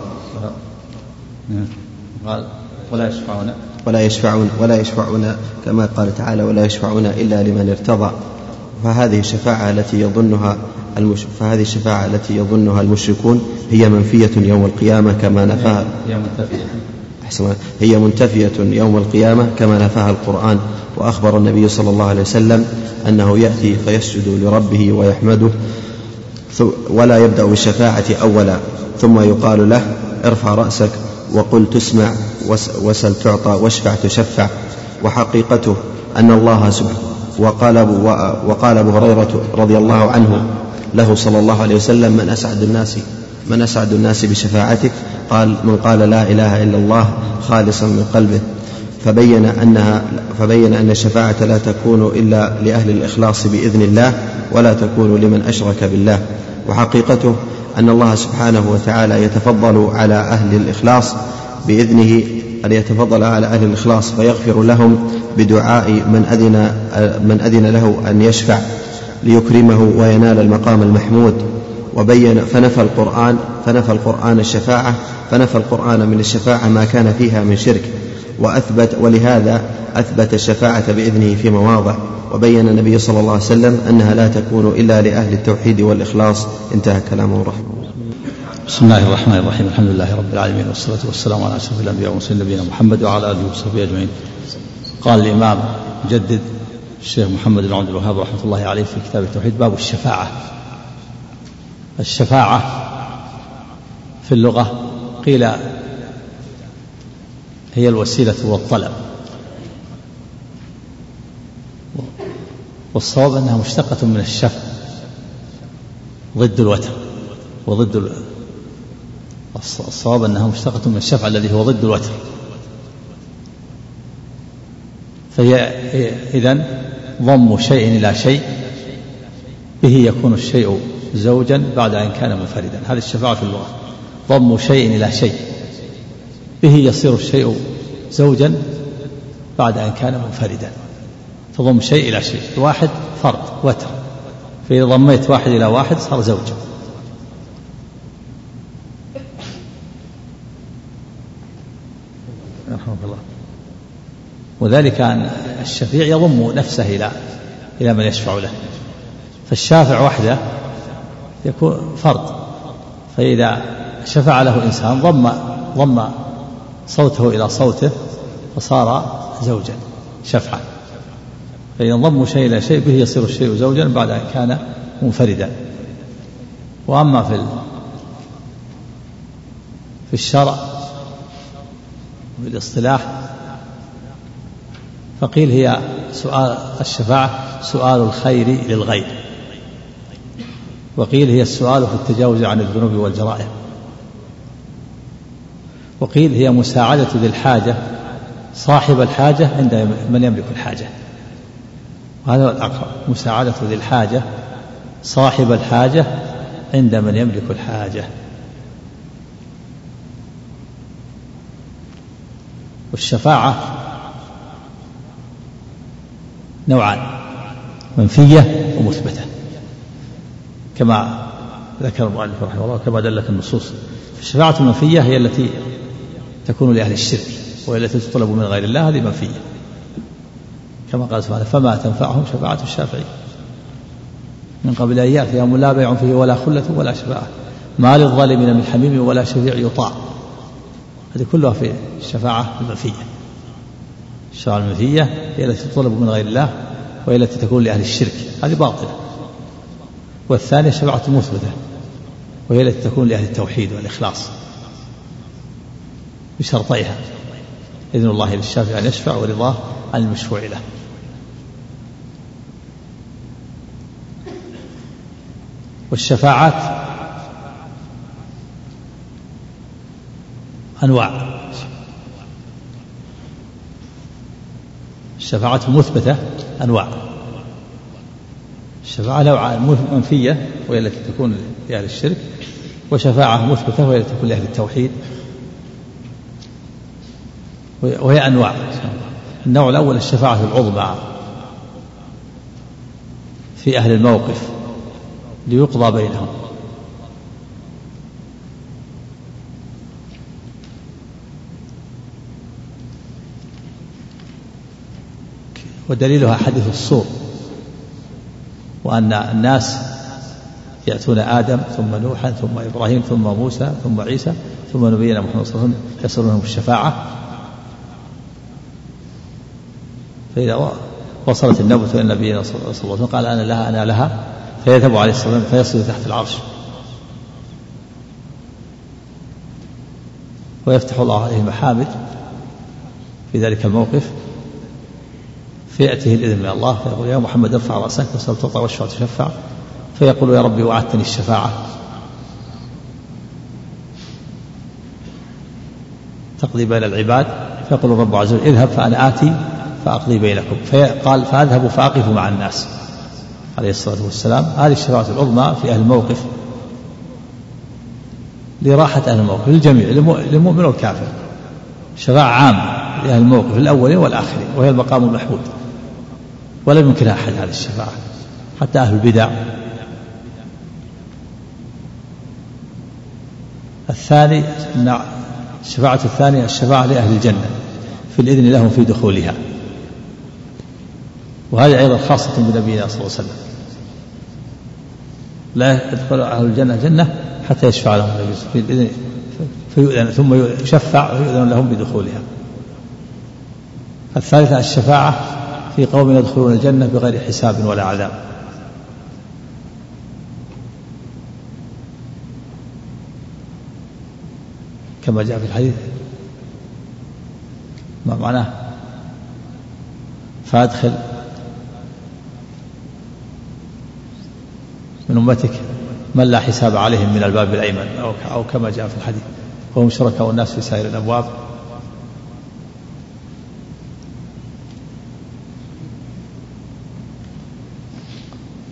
قال ولا يشفعون. ولا يشفعون ولا يشفعون كما قال تعالى ولا يشفعون إلا لمن ارتضى. فهذه الشفاعة التي يظنها المش... فهذه الشفاعة التي يظنها المشركون هي منفية يوم القيامة كما نفاها هي منتفية هي منتفية يوم القيامة كما نفاها القرآن وأخبر النبي صلى الله عليه وسلم أنه يأتي فيسجد لربه ويحمده ولا يبدأ بالشفاعة أولا. ثم يقال له ارفع رأسك وقل تسمع وس- وسل تعطى واشفع تشفع. وحقيقته أن الله سبحانه وقال أبو, وقال أبو هريرة رضي الله عنه له صلى الله عليه وسلم من أسعد الناس من أسعد الناس بشفاعتك؟ قال من قال لا إله إلا الله خالصا من قلبه. فبين أنها فبين أن الشفاعة لا تكون إلا لأهل الإخلاص بإذن الله ولا تكون لمن أشرك بالله. وحقيقته أن الله سبحانه وتعالى يتفضل على أهل الإخلاص بإذنه أن يتفضل على أهل الإخلاص فيغفر لهم بدعاء من أذن من أذن له أن يشفع ليكرمه وينال المقام المحمود. وبين فنفى القرآن فنفى القرآن الشفاعة فنفى القرآن من الشفاعة ما كان فيها من شرك. وأثبت ولهذا أثبت الشفاعة بإذنه في مواضع. وبين النبي صلى الله عليه وسلم أنها لا تكون إلا لأهل التوحيد والإخلاص. انتهى كلامه رحمه الله. بسم الله الرحمن الرحيم. الحمد لله رب العالمين والصلاة والسلام على أشرف الأنبياء والمرسلين نبينا محمد وعلى آله وصحبه أجمعين. قال الإمام مجدد الشيخ محمد بن عبد الوهاب رحمة الله عليه في كتاب التوحيد باب الشفاعة. الشفاعة في اللغة. قيل هي الوسيلة والطلب. والصواب أنها مشتقة من الشفع ضد الوتر وضد ال- الص- الصواب أنها مشتقة من الشفع الذي هو ضد الوتر. فهي إذن ضم شيء إلى شيء به يكون الشيء زوجا بعد أن كان منفردا. هذه الشفاعة في اللغة. ضم شيء إلى شيء. به يصير الشيء زوجا بعد أن كان منفردا. تضم شيء إلى شيء. الواحد فرد وتر. فإذا ضميت واحد إلى واحد صار زوج الله. وذلك أن الشفيع يضم نفسه إلى إلى من يشفع له. فالشافع وحده يكون فرد فإذا شفع له إنسان ضم ضم صوته إلى صوته فصار زوجا شفعة فإن ضموا شيء إلى شيء به يصير الشيء زوجا بعد أن كان منفردا. وأما في في الشرع بالاصطلاح فقيل هي سؤال الشفاعة سؤال الخير للغير. وقيل هي السؤال في التجاوز عن الذنوب والجرائم. وقيل هي مساعدة ذي الحاجة صاحب الحاجة عند من يملك الحاجة. وهذا هو الأقرب مساعدة ذي الحاجة صاحب الحاجة عند من يملك الحاجة. والشفاعة نوعان منفية ومثبتة. كما ذكر المؤلف رحمه الله كما دلت النصوص. الشفاعة المنفية هي التي تكون لأهل الشرك وهي التي تطلب من غير الله هذه منفية. كما قال سبحانه فما تنفعهم شفاعة الشافعين من قبل أن يأتي يوم لا بيع فيه ولا خلة ولا شفاعة. ما للظالمين من حميم ولا شفيع يطاع. هذه كلها في الشفاعة المنفية. الشفاعة المنفية هي التي تطلب من غير الله وهي التي تكون لأهل الشرك. هذه باطلة. والثانية شفاعة مثبتة وهي التي تكون لأهل التوحيد والإخلاص بشرطيها إذن الله للشافع أن يشفع ورضاه عن المشفوع له. والشفاعات أنواع. الشفاعة المثبتة أنواع. الشفاعة نوعان منفية وهي التي تكون لأهل الشرك وشفاعة مثبتة وهي التي تكون لأهل التوحيد. وهي أنواع. النوع الأول الشفاعة العظمى في أهل الموقف ليقضى بينهم. ودليلها حديث الصور. وأن الناس يأتون آدم ثم نوحا ثم إبراهيم ثم موسى ثم عيسى ثم نبينا محمد صلى الله عليه وسلم يسألونهم الشفاعة. فإذا وصلت النبوة إلى النبي صلى الله عليه وسلم قال أنا لها أنا لها فيذهب عليه الصلاة والسلام فيصل تحت العرش. ويفتح الله عليه المحامد في ذلك الموقف. فيأتيه الإذن من الله فيقول يا محمد ارفع رأسك وسل تعطى واشفع تشفع. فيقول يا ربي وعدتني الشفاعة. تقضي بين العباد؟ فيقول الرب عز وجل اذهب فأنا آتي فأقضي بينكم. فقال فأذهب فأقف مع الناس. عليه الصلاة والسلام. هذه الشفاعة العظمى في أهل الموقف. لراحة أهل الموقف للجميع للمؤمن والكافر. شفاعة عامة لأهل الموقف الأولين والآخرين وهي المقام المحمود ولم يمكن أحد هذه الشفاعة حتى أهل البدع. الثاني الشفاعة الثانية الشفاعة لأهل الجنة في الإذن لهم في دخولها. وهذه أيضا خاصة بنبينا صلى الله عليه وسلم. لا يدخل أهل الجنة جنة حتى يشفع لهم النبي في الإذن فيؤذن ثم يشفع ويؤذن لهم بدخولها. الثالثة الشفاعة في قوم يدخلون الجنة بغير حساب ولا عذاب. كما جاء في الحديث. ما معناه؟ فادخل من أمتك من لا حساب عليهم من الباب الأيمن أو كما جاء في الحديث. وهم شركاء الناس في سائر الأبواب.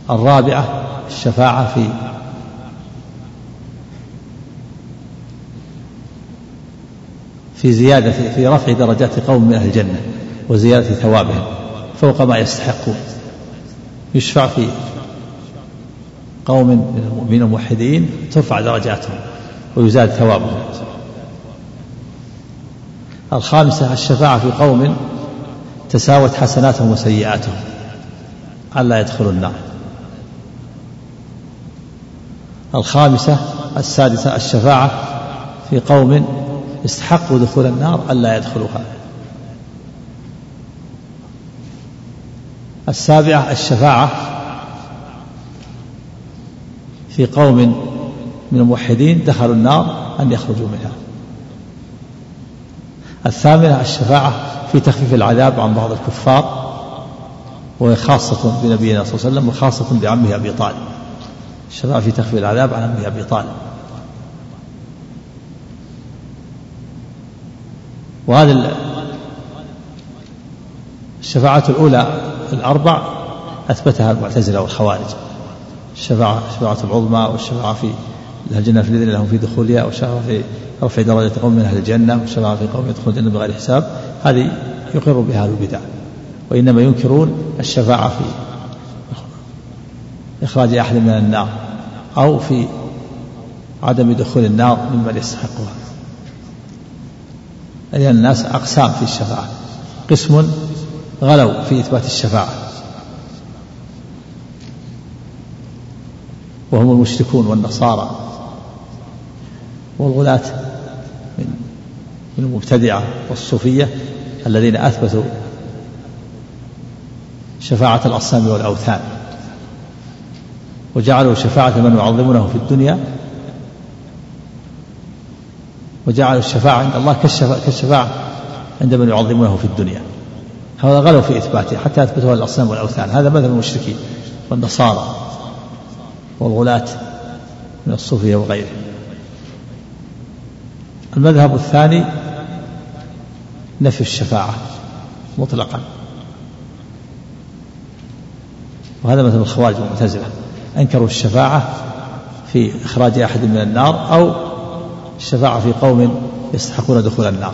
الرابعة الشفاعة في في زيادة في رفع درجات قوم من أهل الجنة وزيادة ثوابهم فوق ما يستحقون. يشفع في قوم من الموحدين ترفع درجاتهم ويزاد ثوابهم. الخامسة الشفاعة في قوم تساوت حسناتهم وسيئاتهم. ألا يدخلوا النار. الخامسة السادسة الشفاعة في قوم استحقوا دخول النار ألا يدخلوها. السابعة الشفاعة في قوم من الموحدين دخلوا النار أن يخرجوا منها. الثامنة الشفاعة في تخفيف العذاب عن بعض الكفار وهي خاصة بنبينا صلى الله عليه وسلم وخاصة بعمه أبي طالب. الشفاعة في تخفيف العذاب عن عمه أبي طالب. وهذه الشفاعة الأولى الأربع أثبتها المعتزلة والخوارج. الشفاعة الشفاعة العظمى والشفاعة في أهل الجنة في الذين لهم في دخولها والشفاعة في رفع درجة قوم من أهل الجنة والشفاعة في قوم يدخلون الجنة بغير حساب. هذه يقر بها البدع. وإنما ينكرون الشفاعة في إخراج أحد من النار أو في عدم دخول النار ممن يستحقها لأن الناس أقسام في الشفاعة. قسم غلوا في إثبات الشفاعة. وهم المشركون والنصارى والغلاة من المبتدعة والصوفية الذين أثبتوا شفاعة الأصنام والأوثان. وجعلوا شفاعة من يعظمونه في الدنيا. وجعلوا الشفاعة عند الله كالشفاعة عند من يعظمونه في الدنيا. هذا غلوا في إثباته حتى أثبتوها الأصنام والأوثان. هذا مثل المشركين والنصارى والغلاة من الصوفية وغيرهم. المذهب الثاني نفي الشفاعة مطلقا. وهذا مثل الخوارج والمعتزلة. أنكروا الشفاعة في إخراج أحد من النار أو الشفاعة في قوم يستحقون دخول النار.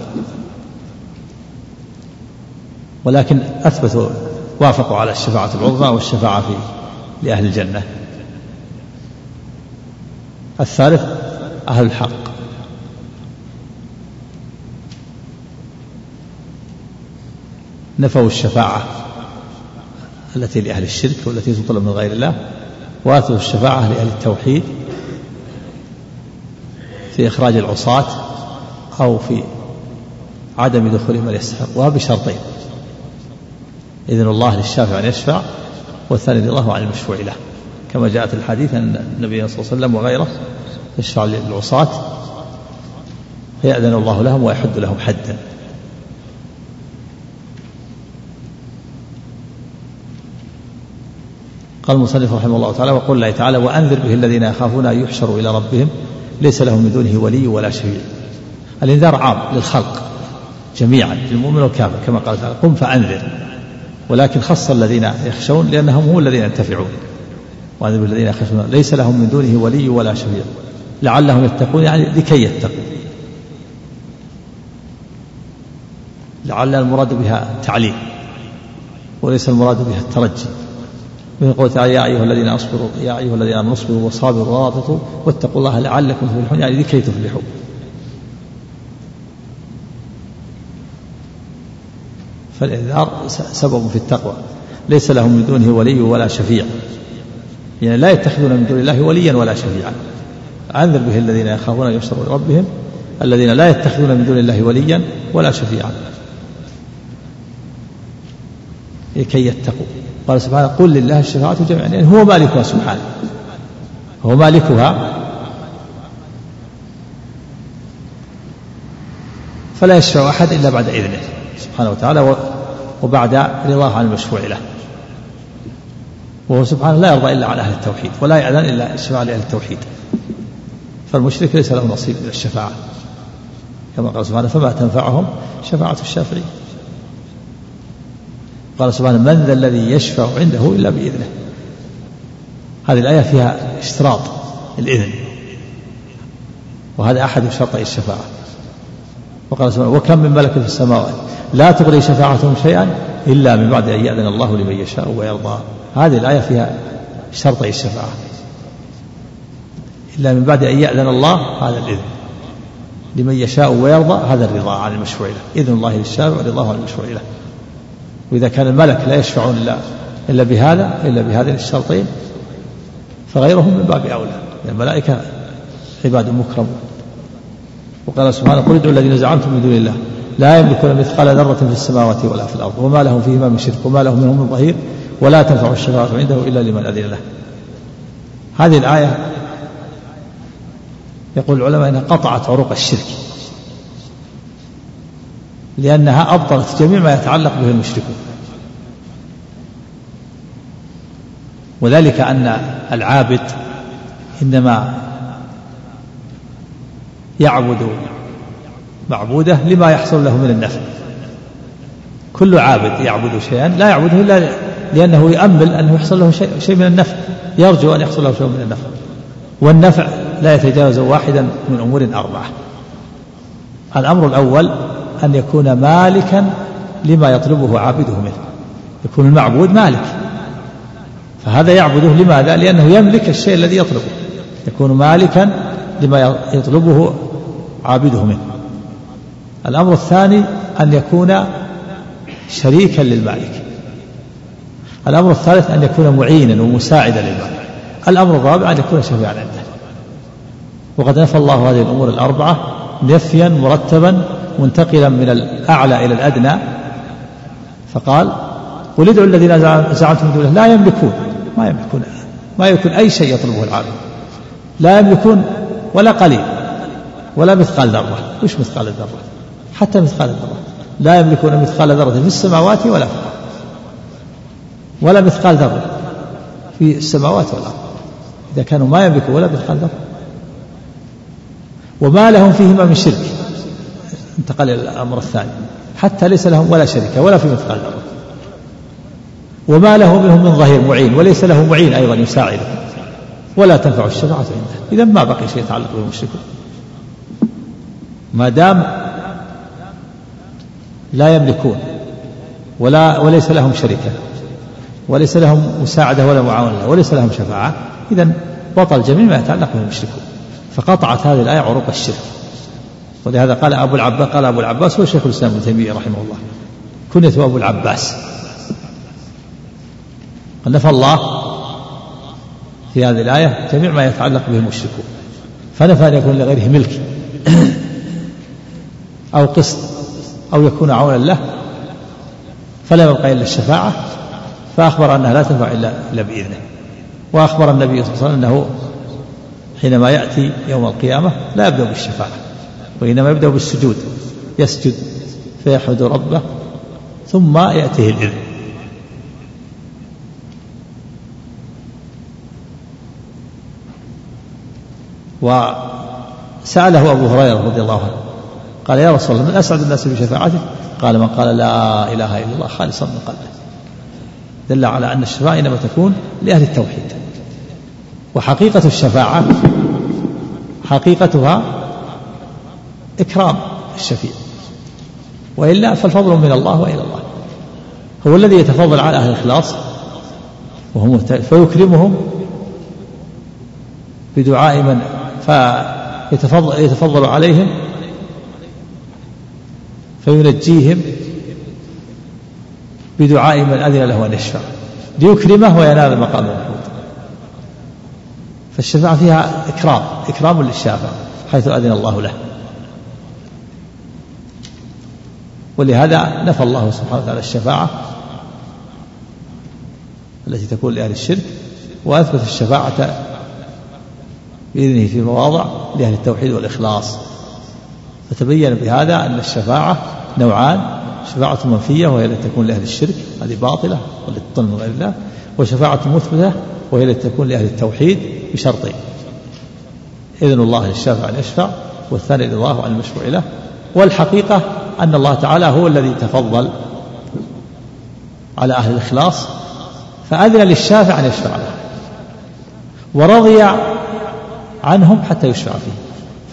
ولكن أثبتوا وافقوا على الشفاعة العظمى والشفاعة في لأهل الجنة. الثالث أهل الحق. نفوا الشفاعة التي لأهل الشرك والتي تطلب من غير الله. وآتوا الشفاعة لأهل التوحيد في إخراج العصاة أو في عدم دخول من يستحقها بشرطين. إذن الله للشافع أن يشفع والثاني الله عن المشفوع له. كما جاءت الحديث أن النبي صلى الله عليه وسلم وغيره يشفع للعصاة فيأذن الله لهم ويحد لهم حدا. قال المصنف رحمه الله تعالى وقول الله تعالى وأنذر به الذين يخافون أن يحشروا إلى ربهم ليس لهم من دونه ولي ولا شفيع. الإنذار عام للخلق جميعا للمؤمن والكافر كما قال تعالى قم فأنذر. ولكن خص الذين يخشون لأنهم هم الذين ينتفعون. وأنذر الذين يخشون ليس لهم من دونه ولي ولا شفيع. لعلهم يتقون يعني لكي يتقوا. لعل المراد بها تعليم وليس المراد بها الترجي. من قول تعالى يا أيها الذين أصبروا يا أيها الذين آمنوا اصبروا وصابروا ورابطوا واتقوا الله لعلكم تفلحون. يعني لكي تفلحوا؟ فالإنذار سبب في التقوى. ليس لهم من دونه ولي ولا شفيع. يعني لا يتخذون من دون الله وليا ولا شفيعا. أنذر به الذين يخافون أن يحشروا لربهم الذين لا يتخذون من دون الله وليا ولا شفيعا. لكي يتقوا. قال سبحانه قل لله الشفاعة جميعا. يعني هو مالكها سبحانه. هو مالكها. فلا يشفع أحد إلا بعد إذنه سبحانه وتعالى وبعد رضاه عن المشفوع له. وهو سبحانه لا يرضى إلا على أهل التوحيد ولا يأذن إلا الشفاعة لأهل التوحيد. فالمشرك ليس له نصيب من الشفاعة. كما قال سبحانه فما تنفعهم شفاعة الشافعين. قال سبحانه من ذا الذي يشفع عنده إلا بإذنه هذه الآية فيها اشتراط الإذن وهذا أحد شرطي الشفاعة. وقال سبحانه وكم من ملك في السماوات لا تغني شفاعتهم شيئا إلا من بعد أن يأذن الله لمن يشاء ويرضى هذه الآية فيها شرطي الشفاعة. إلا من بعد أن يأذن الله هذا الإذن لمن يشاء ويرضى هذا الرضا عن المشروع له إذن الله للشافع ورضاه عن المشروع له. وإذا كان الملك لا يشفعون إلا إلا بهذا إلا بهذين الشرطين فغيرهم من باب أولى. الملائكة عباد مكرمون وقال سبحانه قل ادعوا الذين زعمتم من دون الله لا يملكون مثقال ذرة في السماوات ولا في الأرض وما لهم فيهما من شرك وما لهم منهم من ظهير ولا تنفع الشفاعة عنده إلا لمن أذن له. هذه الآية يقول العلماء أنها قطعت عروق الشرك. لأنها أبطلت جميع ما يتعلق به المشركون. وذلك أن العابد إنما يعبد معبوده لما يحصل له من النفع. كل عابد يعبد شيئا لا يعبده إلا لأنه يأمل أنه يحصل له شيء, شيء من النفع. يرجو أن يحصل له شيء من النفع. والنفع لا يتجاوز واحدا من أمور أربعة. الأمر الأول أن يكون مالكا لما يطلبه عابده منه. يكون المعبود مالك. فهذا يعبده لماذا؟ لأنه يملك الشيء الذي يطلبه. يكون مالكا لما يطلبه عابده منه. الأمر الثاني أن يكون شريكا للمالك. الأمر الثالث أن يكون معينا ومساعدا للمالك. الأمر الرابع أن يكون شفيعا عنده. وقد نفى الله هذه الأمور الأربعة نفيا مرتبا منتقلا من الأعلى إلى الأدنى. فقال قل ادعوا الذين زعمتم من دونه. لا يملكون. ما يملكون. ما يملكون أي شيء يطلبه العابد لا يملكون ولا قليل. ولا مثقال ذرة. وش مثقال الذرة حتى مثقال الذرة لا يملكون مثقال ذرة في السماوات ولا في الأرض. ولا مثقال ذرة في السماوات والأرض إذا كانوا ما يملكون ولا مثقال ذرة. وما لهم فيهما من شرك. انتقل إلى الأمر الثاني. حتى ليس لهم ولا شركة ولا في مثقال ذرة. وما له منهم من ظهير معين وليس له معين أيضا يساعده ولا تنفع الشفاعة عنده إذا ما بقي شيء يتعلق بالمشركون ما دام لا يملكون ولا وليس لهم شركة وليس لهم مساعدة ولا معاونة وليس لهم شفاعة إذا بطل جميع ما يتعلق بالمشركون فقطعت هذه الآية عروق الشرك. ولهذا قال أبو العباس قال أبو العباس هو شيخ الإسلام ابن تيمية رحمه الله. كنيته أبو العباس. قد نفى الله في هذه الآية جميع ما يتعلق به المشركون فنفى أن يكون لغيره ملك أو قسط أو يكون عونا له فلا يبقى إلا الشفاعة. فأخبر أنها لا تنفع إلا بإذنه. وأخبر النبي صلى الله عليه وسلم أنه حينما يأتي يوم القيامة لا يبدأ بالشفاعة وإنما يبدأ بالسجود يسجد فيحمد ربه ثم يأتيه الإذن. وسأله أبو هريرة رضي الله عنه قال يا رسول الله من أسعد الناس بشفاعتك؟ قال من قال لا إله إلا الله خالصا من قلبه. دل على أن الشفاعة إنما تكون لأهل التوحيد. وحقيقة الشفاعة حقيقتها إكرام الشفيع. وإلا فالفضل من الله وإلى الله. هو الذي يتفضل على أهل الإخلاص وهم فيكرمهم بدعاء من فيتفضل يتفضل عليهم فينجيهم بدعاء من أذن له أن يشفع. ليكرمه وينال المقام المحمود فالشفاعة فيها إكرام إكرام للشافع حيث أذن الله له. ولهذا نفى الله سبحانه وتعالى الشفاعة التي تكون لأهل الشرك وأثبت الشفاعة بإذنه في مواضع لأهل التوحيد والإخلاص. فتبين بهذا أن الشفاعة نوعان شفاعة منفية وهي التي تكون لأهل الشرك هذه باطلة من غير الله وشفاعة مثبتة وهي التي تكون لأهل التوحيد بشرطين إذن الله للشافع أن يشفع والثاني رضاه عن المشفوع له. والحقيقة أن الله تعالى هو الذي تفضل على أهل الإخلاص فأذن للشافع أن يشفع له ورضي عنهم حتى يشفع فيه.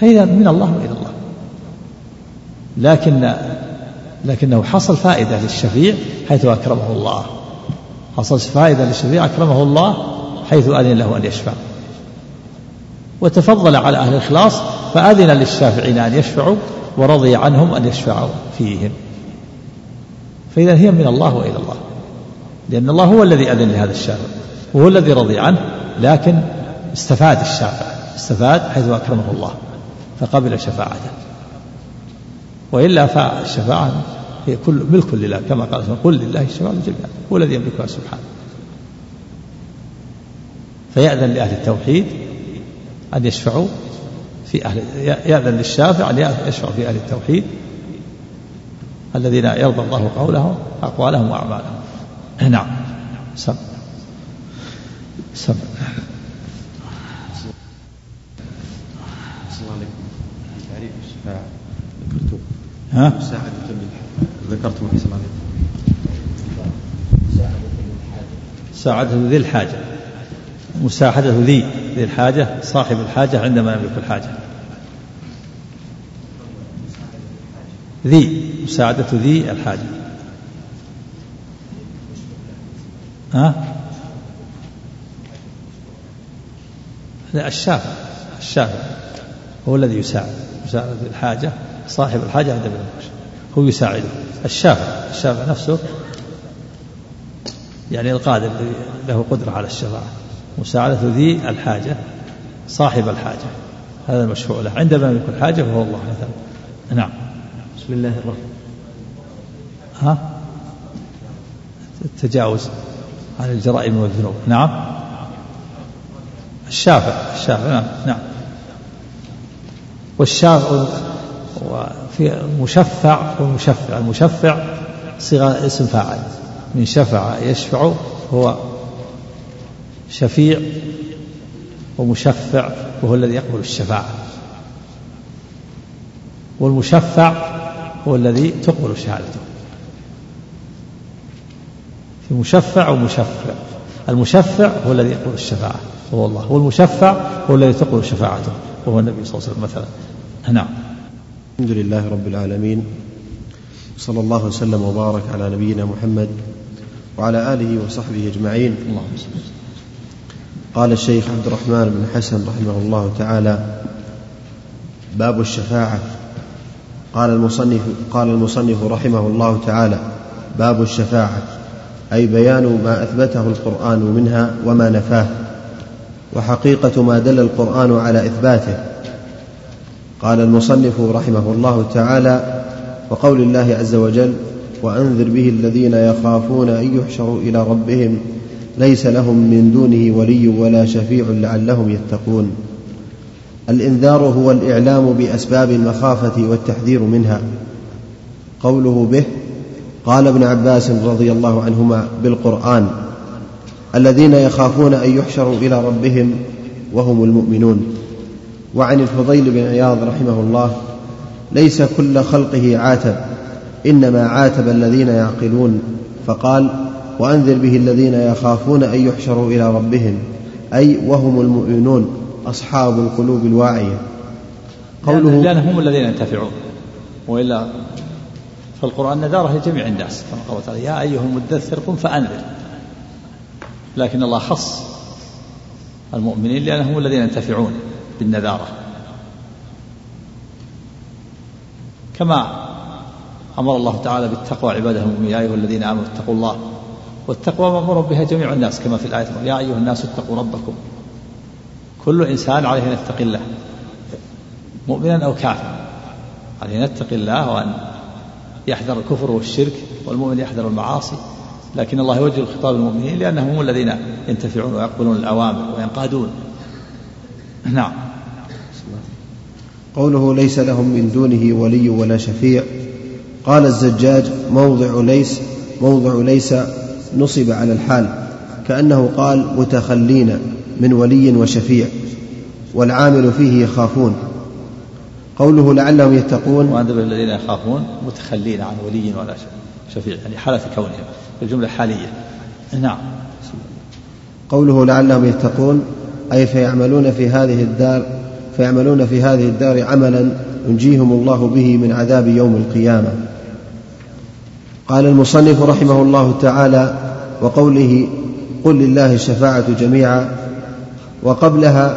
فإذا من الله وإلى الله. لكن لكنه حصل فائدة للشفيع حيث أكرمه الله. حصل فائدة للشفيع أكرمه الله حيث أذن له أن يشفع. وتفضل على أهل الإخلاص فأذن للشافعين أن يشفعوا ورضي عنهم أن يشفعوا فيهم. فإذا هي من الله وإلى الله. لأن الله هو الذي أذن لهذا الشافع وهو الذي رضي عنه لكن استفاد الشافع استفاد حيث أكرمه الله فقبل شفاعته. وإلا فالشفاعة هي كل ملك لله كما قال قل لله الشفاعة جميعا هو الذي يملكها سبحانه. فيأذن لأهل التوحيد أن يشفعوا في أهل يأذن للشافع أن يشفع في أهل التوحيد الذين يرضى الله قولهم أقوالهم وأعمالهم. نعم. سم. سم. تعريف الشفاعة ذكرته ها؟ مساعدة ذكرتم أحسن عليكم. مساعدة ذي الحاجة. مساعدة ذي ذي الحاجة صاحب الحاجة عندما يملك الحاجة. ذي مساعدة ذي الحاجة. ها؟ لا الشافع الشافع هو الذي يساعد مساعدة الحاجة صاحب الحاجة عند هو يساعده. الشافع الشافع نفسه يعني القادر له قدرة على الشفاعة. مساعدة ذي الحاجة صاحب الحاجة هذا المشفوع له. عندما يكون حاجة فهو الله مثلا نعم. بسم الله الرحمن. ها؟ التجاوز عن الجرائم والذنوب. نعم. الشافع الشافع نعم نعم. والشافع وفي مشفع والمشفع المشفع صيغة اسم فاعل. من شفع يشفع هو شفيع ومشفع وهو الذي يقبل الشفاعة. والمشفع هو الذي تقبل شهادته. في مشفع ومشفع. المشفع هو الذي يقبل الشفاعة وهو الله. والمشفع هو الذي تقبل شفاعته وهو النبي صلى الله عليه وسلم مثلا. نعم. الحمد لله رب العالمين صلى الله وسلم وبارك على نبينا محمد وعلى آله وصحبه أجمعين. اللهم صل قال الشيخ عبد الرحمن بن حسن رحمه الله تعالى باب الشفاعة. قال المصنف قال المصنف رحمه الله تعالى باب الشفاعة أي بيان ما أثبته القرآن منها وما نفاه وحقيقة ما دل القرآن على إثباته. قال المصنف رحمه الله تعالى وقول الله عز وجل وأنذر به الذين يخافون أن يحشروا إلى ربهم ليس لهم من دونه ولي ولا شفيع لعلهم يتقون. الإنذار هو الإعلام بأسباب المخافة والتحذير منها. قوله به قال ابن عباس رضي الله عنهما بالقرآن الذين يخافون أن يحشروا إلى ربهم وهم المؤمنون. وعن الفضيل بن عياض رحمه الله ليس كل خلقه عاتب إنما عاتب الذين يعقلون. فقال وأنذر به الذين يخافون أن يحشروا إلى ربهم أي وهم المؤمنون أصحاب القلوب الواعية. قوله لأنهم هم الذين ينتفعون. وإلا فالقرآن نذارة لجميع الناس كما قال تعالى يا أيها المدثر قم فأنذر. لكن الله خص المؤمنين لأنهم هم الذين ينتفعون بالنذارة. كما أمر الله تعالى بالتقوى عباده المؤمنين يا أيها الذين آمنوا اتقوا الله والتقوى مأمور بها جميع الناس كما في الآية يا أيها الناس اتقوا ربكم. كل إنسان عليه أن يتقي الله مؤمنا أو كافرا عليه أن يتقي الله وأن يحذر الكفر والشرك والمؤمن يحذر المعاصي لكن الله يوجه الخطاب للمؤمنين لأنهم هم الذين ينتفعون ويقبلون الأوامر وينقادون. نعم. قوله ليس لهم من دونه ولي ولا شفيع. قال الزجاج موضع ليس موضع ليس نصب على الحال كأنه قال متخلين من ولي وشفيع والعامل فيه يخافون. قوله لعلهم يتقون. وأنذر الذين يخافون متخلين عن ولي ولا شفيع يعني حالة كونهم الجملة حالية. نعم. قوله لعلهم يتقون أي فيعملون في هذه الدار فيعملون في هذه الدار عملا ينجيهم الله به من عذاب يوم القيامة. قال المصنف رحمه الله تعالى وقوله قل لله الشفاعة جميعا وقبلها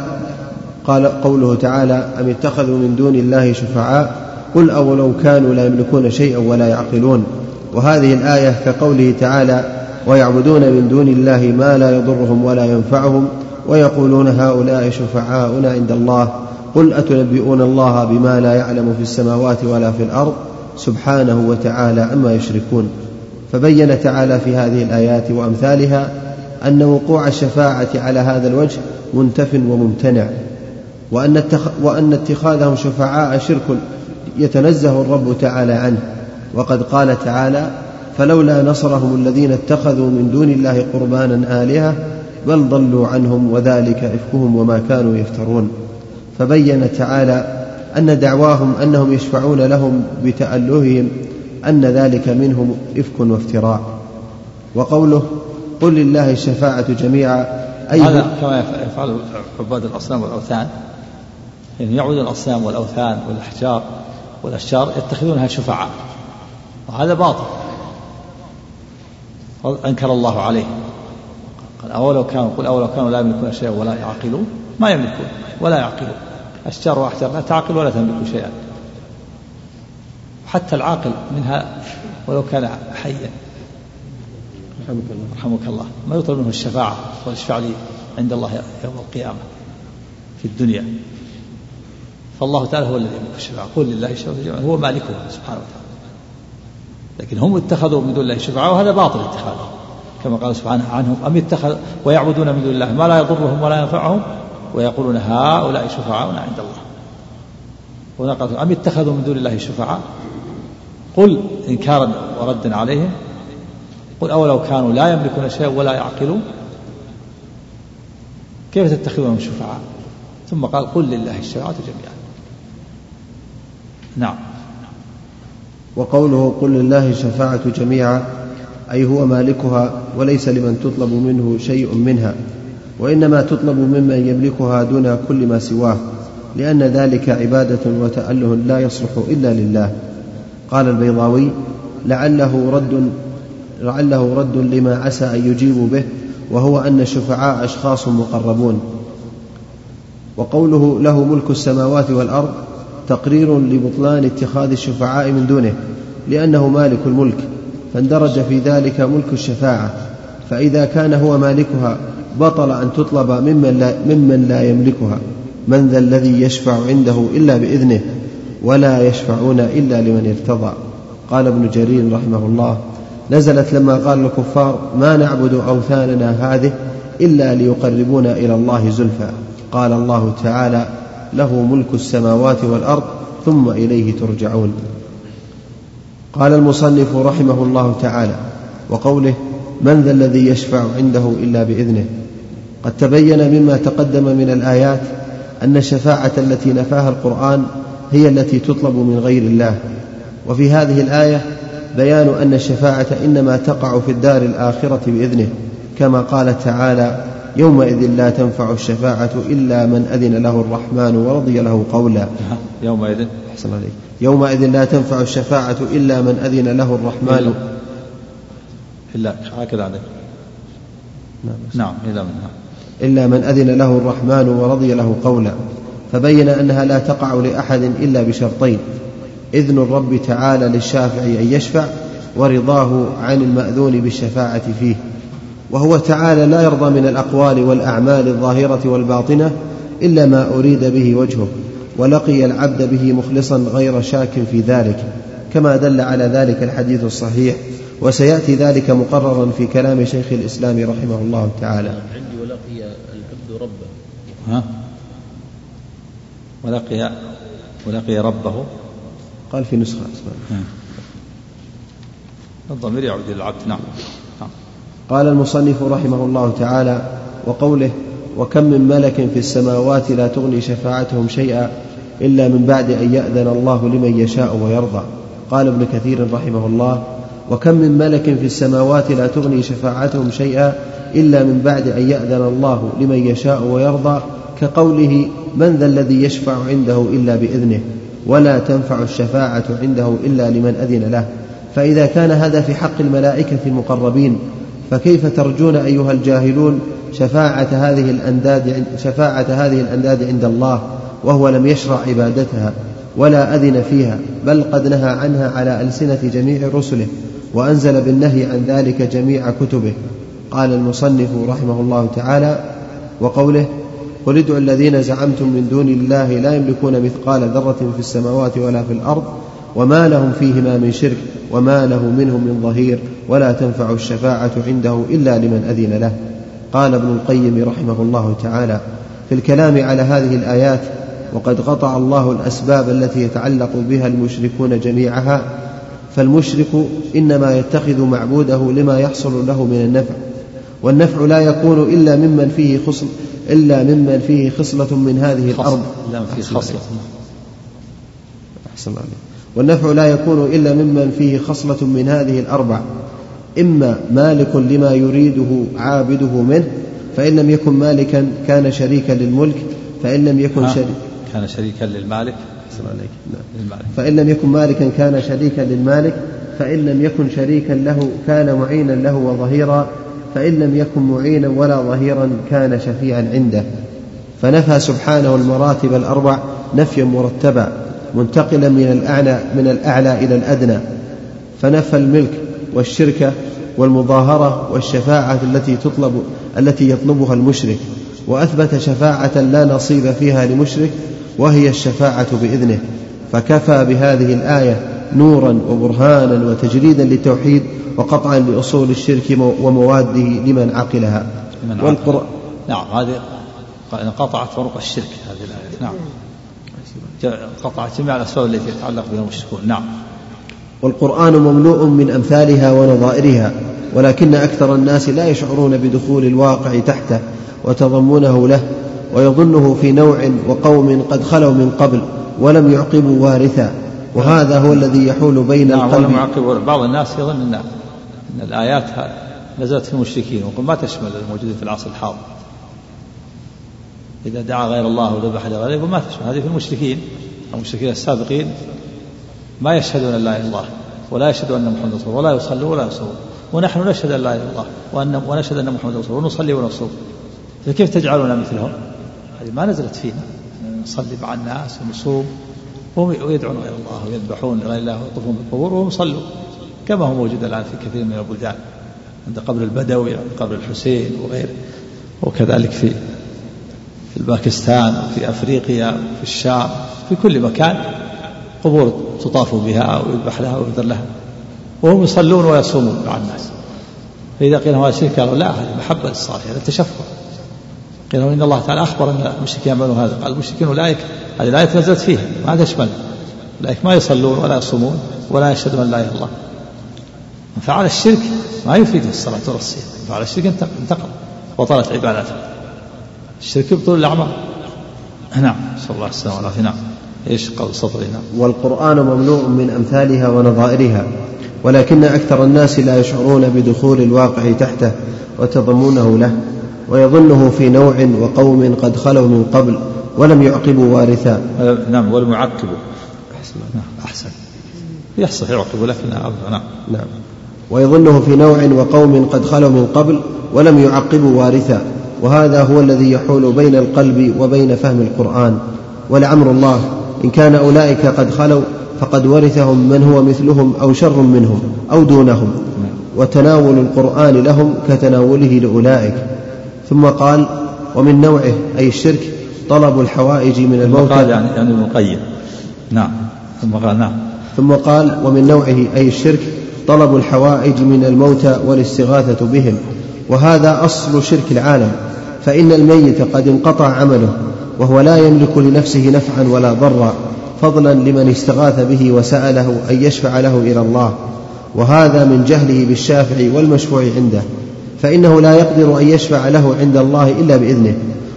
قال قوله تعالى أم اتخذوا من دون الله شفعاء قل أولو كانوا لا يملكون شيئا ولا يعقلون وهذه الآية كقوله تعالى ويعبدون من دون الله ما لا يضرهم ولا ينفعهم ويقولون هؤلاء شفعاؤنا عند الله قل أتنبئون الله بما لا يعلم في السماوات ولا في الأرض سبحانه وتعالى عما يشركون فبين تعالى في هذه الآيات وأمثالها أن وقوع الشفاعة على هذا الوجه منتف وممتنع وأن, التخ وأن اتخاذهم شفعاء شرك يتنزه الرب تعالى عنه. وقد قال تعالى فلولا نصرهم الذين اتخذوا من دون الله قربانا آلهة بل ضلوا عنهم وذلك إفكهم وما كانوا يفترون فبين تعالى أن دعواهم أنهم يشفعون لهم بتألههم أن ذلك منهم إفك وافتراء. وقوله قل لله الشفاعة جميعا أي هذا كما يفعل عباد الأصنام والأوثان. يعني يعبد الأصنام والأوثان والأحجار والأشجار يتخذونها شفعاء. وهذا باطل. أنكر الله عليه. قال أولو كانوا قل أولو كانوا لا يملكون شيئا ولا يعقلون. ما يملكون ولا يعقلون. أشجار وأحجار لا تعقل ولا تملك شيئا. حتى العاقل منها ولو كان حيا. رحمك الله. رحمك الله ما يطلب منه الشفاعة واشفع لي عند الله يوم القيامة في الدنيا. فالله تعالى هو الذي يملك الشفاعة. قل لله الشفاعة هو مالكها سبحانه وتعالى. لكن هم اتخذوا من دون الله شفعاء وهذا باطل اتخاذهم كما قال سبحانه عنهم أم اتخذ ويعبدون من دون الله ما لا يضرهم ولا ينفعهم ويقولون هؤلاء شفعاؤنا عند الله. قال أم اتخذوا من دون الله شفعاء؟ قل إنكارا وردا عليهم. قل أولو كانوا لا يملكون شيئا ولا يعقلون. كيف تتخذونهم شفعاء؟ ثم قال قل لله الشفاعة جميعا. نعم. وقوله قل لله الشفاعة جميعا أي هو مالكها وليس لمن تطلب منه شيء منها. وإنما تطلب ممن يملكها دون كل ما سواه لأن ذلك عبادة وتأله لا يصلح إلا لله. قال البيضاوي لعله رد لعله رد لما عسى أن يجيبوا به وهو أن الشفعاء أشخاص مقربون. وقوله له ملك السماوات والأرض تقرير لبطلان اتخاذ الشفعاء من دونه لأنه مالك الملك فاندرج في ذلك ملك الشفاعة فإذا كان هو مالكها بطل أن تطلب ممن لا, ممن لا يملكها من ذا الذي يشفع عنده إلا بإذنه ولا يشفعون إلا لمن ارتضى. قال ابن جرير رحمه الله نزلت لما قال الكفار ما نعبد أوثاننا هذه إلا ليقربونا إلى الله زلفى. قال الله تعالى له ملك السماوات والأرض ثم إليه ترجعون. قال المصنف رحمه الله تعالى وقوله من ذا الذي يشفع عنده إلا بإذنه؟ قد تبين مما تقدم من الآيات أن الشفاعة التي نفاها القرآن هي التي تطلب من غير الله. وفي هذه الآية بيان أن الشفاعة إنما تقع في الدار الآخرة بإذنه كما قال تعالى يومئذ لا تنفع الشفاعة إلا من أذن له الرحمن ورضي له قولا. يومئذ. أحسن عليك. يومئذ لا تنفع الشفاعة إلا من أذن له الرحمن. إلا هكذا عليك. نعم, نعم إلا من؟ إلا من أذن له الرحمن ورضي له قولا فبين أنها لا تقع لأحد إلا بشرطين إذن الرب تعالى للشافع أن يشفع ورضاه عن المأذون بالشفاعة فيه. وهو تعالى لا يرضى من الأقوال والأعمال الظاهرة والباطنة إلا ما أريد به وجهه ولقي العبد به مخلصا غير شاك في ذلك كما دل على ذلك الحديث الصحيح. وسيأتي ذلك مقررا في كلام شيخ الإسلام رحمه الله تعالى. عندي ولقي العبد ربه. ها؟ ولقي ولقي ربه؟ قال في نسخة الضمير يعود إلى العبد نعم. قال المصنف رحمه الله تعالى وقوله وكم من ملك في السماوات لا تغني شفاعتهم شيئا إلا من بعد أن يأذن الله لمن يشاء ويرضى قال ابن كثير رحمه الله وكم من ملك في السماوات لا تغني شفاعتهم شيئا إلا من بعد أن يأذن الله لمن يشاء ويرضى كقوله من ذا الذي يشفع عنده إلا بإذنه ولا تنفع الشفاعة عنده إلا لمن أذن له. فإذا كان هذا في حق الملائكة المقربين فكيف ترجون أيها الجاهلون شفاعة هذه الأنداد شفاعة هذه الأنداد عند الله وهو لم يشرع عبادتها ولا أذن فيها بل قد نهى عنها على ألسنة جميع رسله. وأنزل بالنهي عن ذلك جميع كتبه. قال المصنف رحمه الله تعالى وقوله قل ادعوا الذين زعمتم من دون الله لا يملكون مثقال ذرة في السماوات ولا في الأرض وما لهم فيهما من شرك وما له منهم من ظهير ولا تنفع الشفاعة عنده إلا لمن أذن له. قال ابن القيم رحمه الله تعالى في الكلام على هذه الآيات وقد قطع الله الأسباب التي يتعلق بها المشركون جميعها فالمشرك إنما يتخذ معبوده لما يحصل له من النفع والنفع لا يكون إلا ممن فيه خصل إلا ممن فيه خصلة من هذه الأرض. لا في خصلة أحسن عليك. والنفع لا يكون إلا ممن فيه خصلة من هذه الأربع. إما مالك لما يريده عابده منه فإن لم يكن مالكا كان شريكا للملك فإن لم يكن شريكا كان شريكا للمالك. أحسن عليك. نعم. فإن لم يكن مالكا كان شريكا للمالك فإن لم يكن شريكا له كان معينا له وظهيرا فإن لم يكن معينا ولا ظهيرا كان شفيعا عنده. فنفى سبحانه المراتب الأربع نفيا مرتبا منتقلا من الأعلى من الأعلى إلى الأدنى. فنفى الملك والشركة والمظاهرة والشفاعة التي تطلب التي يطلبها المشرك. وأثبت شفاعة لا نصيب فيها لمشرك وهي الشفاعة بإذنه فكفى بهذه الآية نورا وبرهانا وتجريدا للتوحيد وقطعا لأصول الشرك ومواده لمن عقلها. والقرآن نعم هذه قطعت طرق الشرك هذه الآية. نعم. قطعت جميع الأسباب التي يتعلق بها المشركون. نعم. والقرآن مملوء من أمثالها ونظائرها ولكن أكثر الناس لا يشعرون بدخول الواقع تحته وتضمنه له ويظنه في نوع وقوم قد خلوا من قبل ولم يعقبوا وارثا. وهذا هو الذي يحول بين نعم القلب. ولم يعقبوا. بعض الناس يظن أن أن الآيات نزلت في المشركين. وقل ما تشمل الموجودين في العصر الحاضر. إذا دعا غير الله وذبح لغيره وما تشمل هذه في المشركين. المشركين السابقين ما يشهدون أن لا إله إلا الله ولا يشهدون أن محمد رسول ولا يصلون ولا يصومون ونحن نشهد أن لا إله إلا الله وأن ونشهد أن محمد رسول الله ونصلي ونصوم. فكيف تجعلون مثلهم؟ هذه ما نزلت فينا. نصلي مع الناس ونصوم. ويدعون غير الله ويذبحون لغير الله ويطوفون بالقبور وهم يصلوا كما هو موجود الآن في كثير من البلدان عند قبر البدوي عند قبر الحسين وغيره. وكذلك في في باكستان وفي أفريقيا وفي الشام في كل مكان قبور تطاف بها ويذبح لها ويذر لها. وهم يصلون ويصومون مع الناس. فإذا قيل هذا شرك قالوا لا هذه محبة للصالح هذا تشفع. قيل إن الله تعالى أخبر أن المشركين يعملون هذا. قال المشركين أولئك هذه الآية نزلت فيها ما تشمل أولئك ما يصلون ولا يصومون ولا يشهدون أن لا إله إلا الله. من فعل الشرك ما يفيده الصلاة ولا الصيام من فعل الشرك انتقل وطلت عبادته. الشرك يبطل الأعمال نعم. صلى الله عليه وسلم نعم إيش قول صدري نعم والقرآن مملوء من أمثالها ونظائرها ولكن أكثر الناس لا يشعرون بدخول الواقع تحته وتضمنه له. ويظنه في نوع وقوم قد خلوا من قبل ولم يعقبوا وارثا. نعم ولم يعقبوا. أحسن. نعم أحسن. يحصل يعقبوا لكن نعم. نعم. ويظنه في نوع وقوم قد خلوا من قبل ولم يعقبوا وارثا. وهذا هو الذي يحول بين القلب وبين فهم القرآن. ولعمر الله إن كان أولئك قد خلوا فقد ورثهم من هو مثلهم أو شر منهم أو دونهم. وتناول القرآن لهم كتناوله لأولئك. ثم قال ومن نوعه أي الشرك طلب الحوائج من الموتى قال يعني يعني ابن القيم نعم. ثم قال نعم. ثم قال ومن نوعه أي الشرك طلب الحوائج من الموتى والاستغاثة بهم. وهذا أصل شرك العالم. فإن الميت قد انقطع عمله وهو لا يملك لنفسه نفعا ولا ضرا فضلا لمن استغاث به وسأله أن يشفع له إلى الله. وهذا من جهله بالشافع والمشفوع عنده. فإنه لا يقدر أن يشفع له عند الله إلا بإذنه.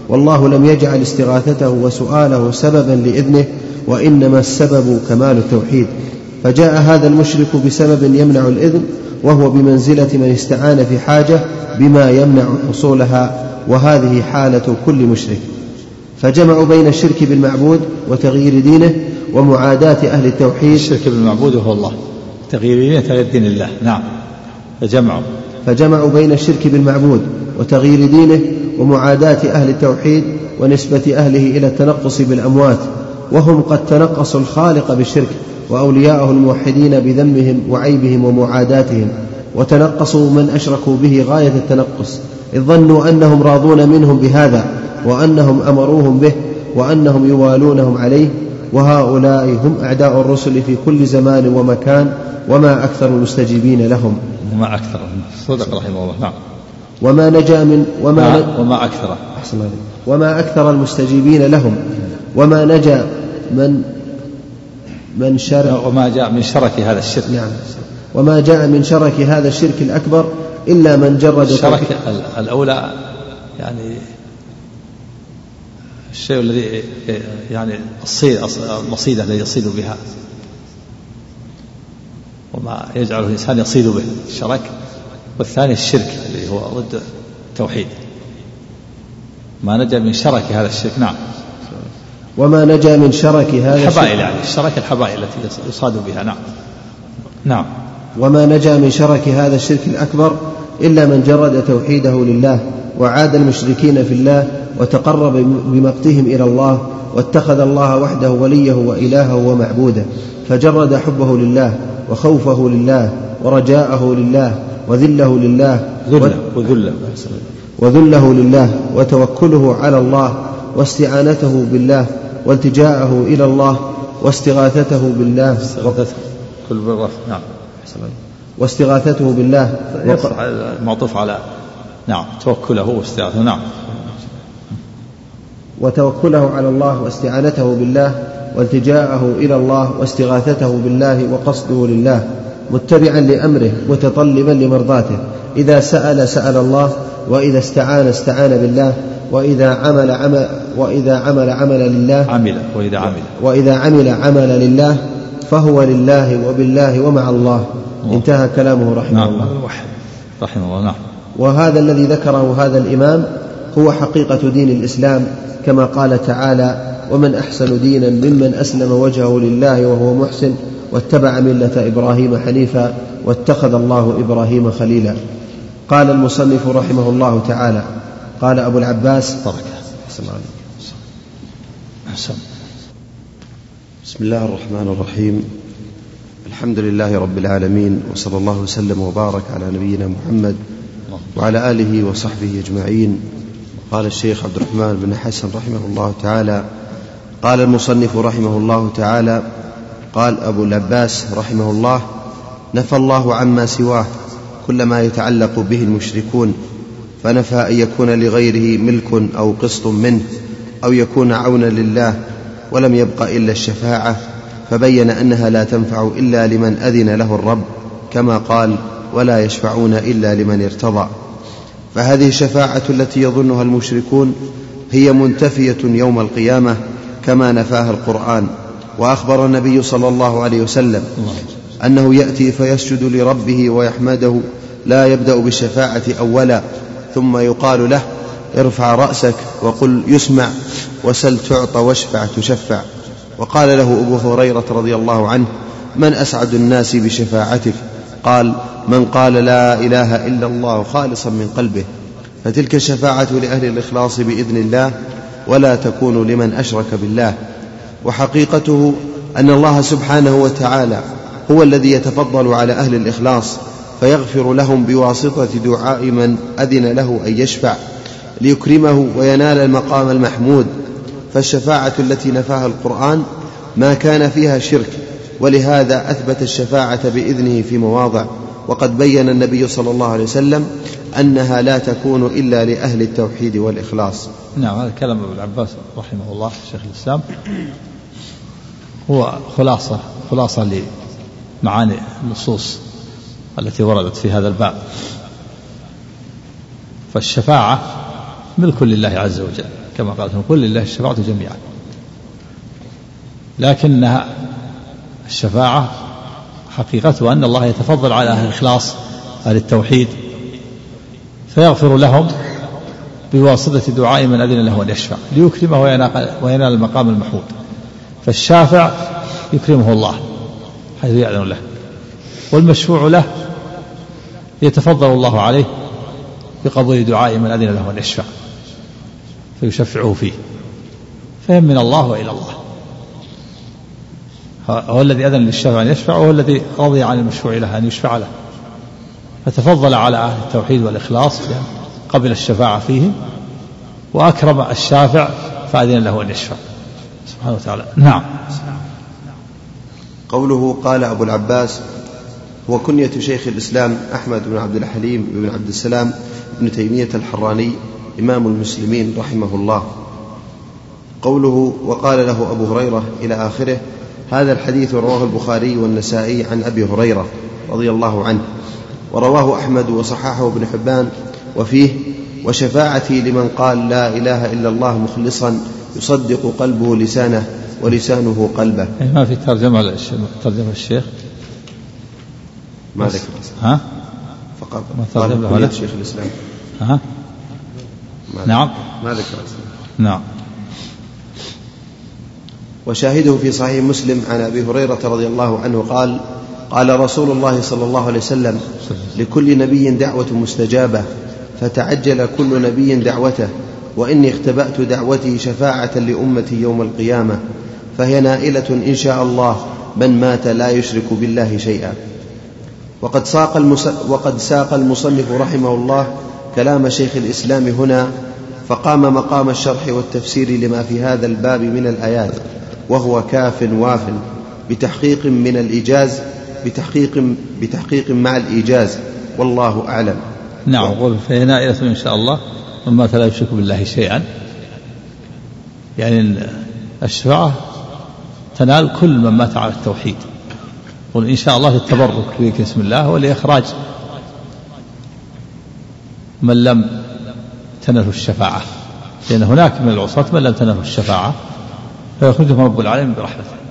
والله لم يجعل استغاثته وسؤاله سببا لإذنه وإنما السبب كمال التوحيد. فجاء هذا المشرك بسبب يمنع الإذن وهو بمنزلة من استعان في حاجة بما يمنع حصولها وهذه حالة كل مشرك. فجمعوا بين الشرك بالمعبود وتغيير دينه ومعاداة أهل التوحيد. الشرك بالمعبود هو الله تغيير دينه تغيير دين الله. نعم فجمعوا. فجمعوا بين الشرك بالمعبود وتغيير دينه ومعاداة أهل التوحيد ونسبة أهله إلى التنقص بالأموات وهم قد تنقصوا الخالق بالشرك وأولياءه الموحدين بذمهم وعيبهم ومعاداتهم وتنقصوا من أشركوا به غاية التنقص إذ ظنوا أنهم راضون منهم بهذا وأنهم أمروهم به وأنهم يوالونهم عليه وهؤلاء هم أعداء الرسل في كل زمان ومكان وما أكثر المستجيبين لهم. وما أكثر. صدق رحمه الله. نعم. وما نجا من وما وما, ن- وما أكثر. أحسن الله. وما أكثر المستجيبين لهم. وما نجا من من شرك وما جاء من شرك هذا الشرك. نعم. وما جاء من شرك هذا الشرك الأكبر إلا من جرد الشرك ال- الأولى يعني الشيء الذي يعني الصيد المصيدة الذي يصيد بها. وما يجعله الإنسان يصيد به الشرك والثاني الشرك الذي هو ضد التوحيد. ما نجا من شرك هذا الشرك نعم. وما نجا من شرك هذا الحبائل الشرك يعني الشرك الحبائل التي يصاد بها نعم. نعم. وما نجا من شرك هذا الشرك الأكبر إلا من جرد توحيده لله وعاد المشركين في الله وتقرب بمقتهم إلى الله واتخذ الله وحده وليه وإلهه ومعبوده فجرد حبه لله وخوفه لله ورجاءه لله وذله لله وذلة وذله لله وتوكله على الله واستعانته بالله والتجاءه إلى الله واستغاثته بالله كل بالرفع نعم. واستغاثته بالله. يصح المعطوف على نعم توكله واستعاذته نعم. وتوكله على الله واستعانته بالله والتجاءه إلى الله واستغاثته بالله وقصده لله متبعا لأمره متطلبا لمرضاته. إذا سأل سأل الله وإذا استعان استعان بالله وإذا عمل عمل وإذا عمل عمل لله. عمل وإذا عمل. وإذا عمل عمل لله فهو لله وبالله ومع الله. انتهى كلامه رحمه نعم. الله. رحمه الله نعم. وهذا الذي ذكره هذا الإمام هو حقيقة دين الإسلام كما قال تعالى ومن أحسن دينا ممن أسلم وجهه لله وهو محسن واتبع ملة إبراهيم حنيفا واتخذ الله إبراهيم خليلا. قال المصنف رحمه الله تعالى قال أبو العباس بركة أحسن أحسن. بسم الله الرحمن الرحيم. الحمد لله رب العالمين وصلى الله وسلم وبارك على نبينا محمد وعلى آله وصحبه أجمعين. قال الشيخ عبد الرحمن بن حسن رحمه الله تعالى قال المصنف رحمه الله تعالى قال أبو العباس رحمه الله نفى الله عما سواه كل ما يتعلق به المشركون فنفى أن يكون لغيره ملك أو قسط منه أو يكون عونا لله ولم يبق إلا الشفاعة فبين أنها لا تنفع إلا لمن أذن له الرب كما قال ولا يشفعون إلا لمن ارتضى. فهذه الشفاعة التي يظنها المشركون هي منتفية يوم القيامة كما نفاها القرآن وأخبر النبي صلى الله عليه وسلم أنه يأتي فيسجد لربه ويحمده لا يبدأ بالشفاعة أولا ثم يقال له ارفع رأسك وقل يسمع وسل تعطى واشفع تشفع. وقال له أبو هريرة رضي الله عنه من أسعد الناس بشفاعتك؟ قال من قال لا إله إلا الله خالصا من قلبه. فتلك الشفاعة لأهل الإخلاص بإذن الله ولا تكون لمن أشرك بالله. وحقيقته أن الله سبحانه وتعالى هو الذي يتفضل على أهل الإخلاص فيغفر لهم بواسطة دعاء من أذن له أن يشفع ليكرمه وينال المقام المحمود. فالشفاعة التي نفاها القرآن ما كان فيها شرك ولهذا أثبت الشفاعة بإذنه في مواضع. وقد بين النبي صلى الله عليه وسلم أنها لا تكون إلا لأهل التوحيد والإخلاص. نعم هذا كلام ابن العباس رحمه الله شيخ الإسلام. هو خلاصة خلاصة لمعاني النصوص التي وردت في هذا الباب. فالشفاعة ملك لله عز وجل كما قال قل لله الشفاعة جميعا. لكنها الشفاعة حقيقتها أن الله يتفضل على أهل الإخلاص أهل التوحيد فيغفر لهم بواسطة دعاء من أذن له أن يشفع ليكرمه وينال المقام المحمود. فالشافع يكرمه الله حيث يعلن له والمشفوع له يتفضل الله عليه بقبول دعاء من أذن له أن يشفع فيشفعه فيه. فهم من الله وإلى الله. هو الذي أذن للشافع أن يشفع وهو الذي رضي عن المشفوع له أن يشفع له. فتفضل على أهل التوحيد والإخلاص قبل الشفاعة فيهم وأكرم الشافع فأذن له أن يشفع. سبحانه وتعالى. نعم. قوله قال أبو العباس هو كنية شيخ الإسلام أحمد بن عبد الحليم بن عبد السلام بن تيمية الحراني إمام المسلمين رحمه الله. قوله وقال له أبو هريرة إلى آخره هذا الحديث رواه البخاري والنسائي عن أبي هريرة رضي الله عنه ورواه أحمد وصححه ابن حبان وفيه وشفاعتي لمن قال لا إله إلا الله مخلصا يصدق قلبه لسانه ولسانه قلبه. يعني ما في ترجمة ترجمة الشيخ؟ ما ذكر ها؟ فقط. ما ترجم له قال ولا؟ شيخ الإسلام. ها؟ ما نعم. ما ذكر نعم. وشاهده في صحيح مسلم عن أبي هريرة رضي الله عنه قال قال رسول الله صلى الله عليه وسلم لكل نبي دعوة مستجابة فتعجل كل نبي دعوته وإني اختبأت دعوتي شفاعة لأمتي يوم القيامة فهي نائلة إن شاء الله من مات لا يشرك بالله شيئا وقد ساق. وقد ساق المصنف رحمه الله كلام شيخ الإسلام هنا فقام مقام الشرح والتفسير لما في هذا الباب من الآيات وهو كاف واف بتحقيق من الإيجاز بتحقيق بتحقيق مع الإيجاز والله أعلم. نعم قول فهي نائلة إن شاء الله مات لا يشرك بالله شيئا. يعني الشفاعة تنال كل من مات على التوحيد. قل إن شاء الله للتبرك باسم الله ولإخراج من لم تنله الشفاعة لأن هناك من العصاة من لم تنله الشفاعة. فيخرجهم رب العالمين برحمته.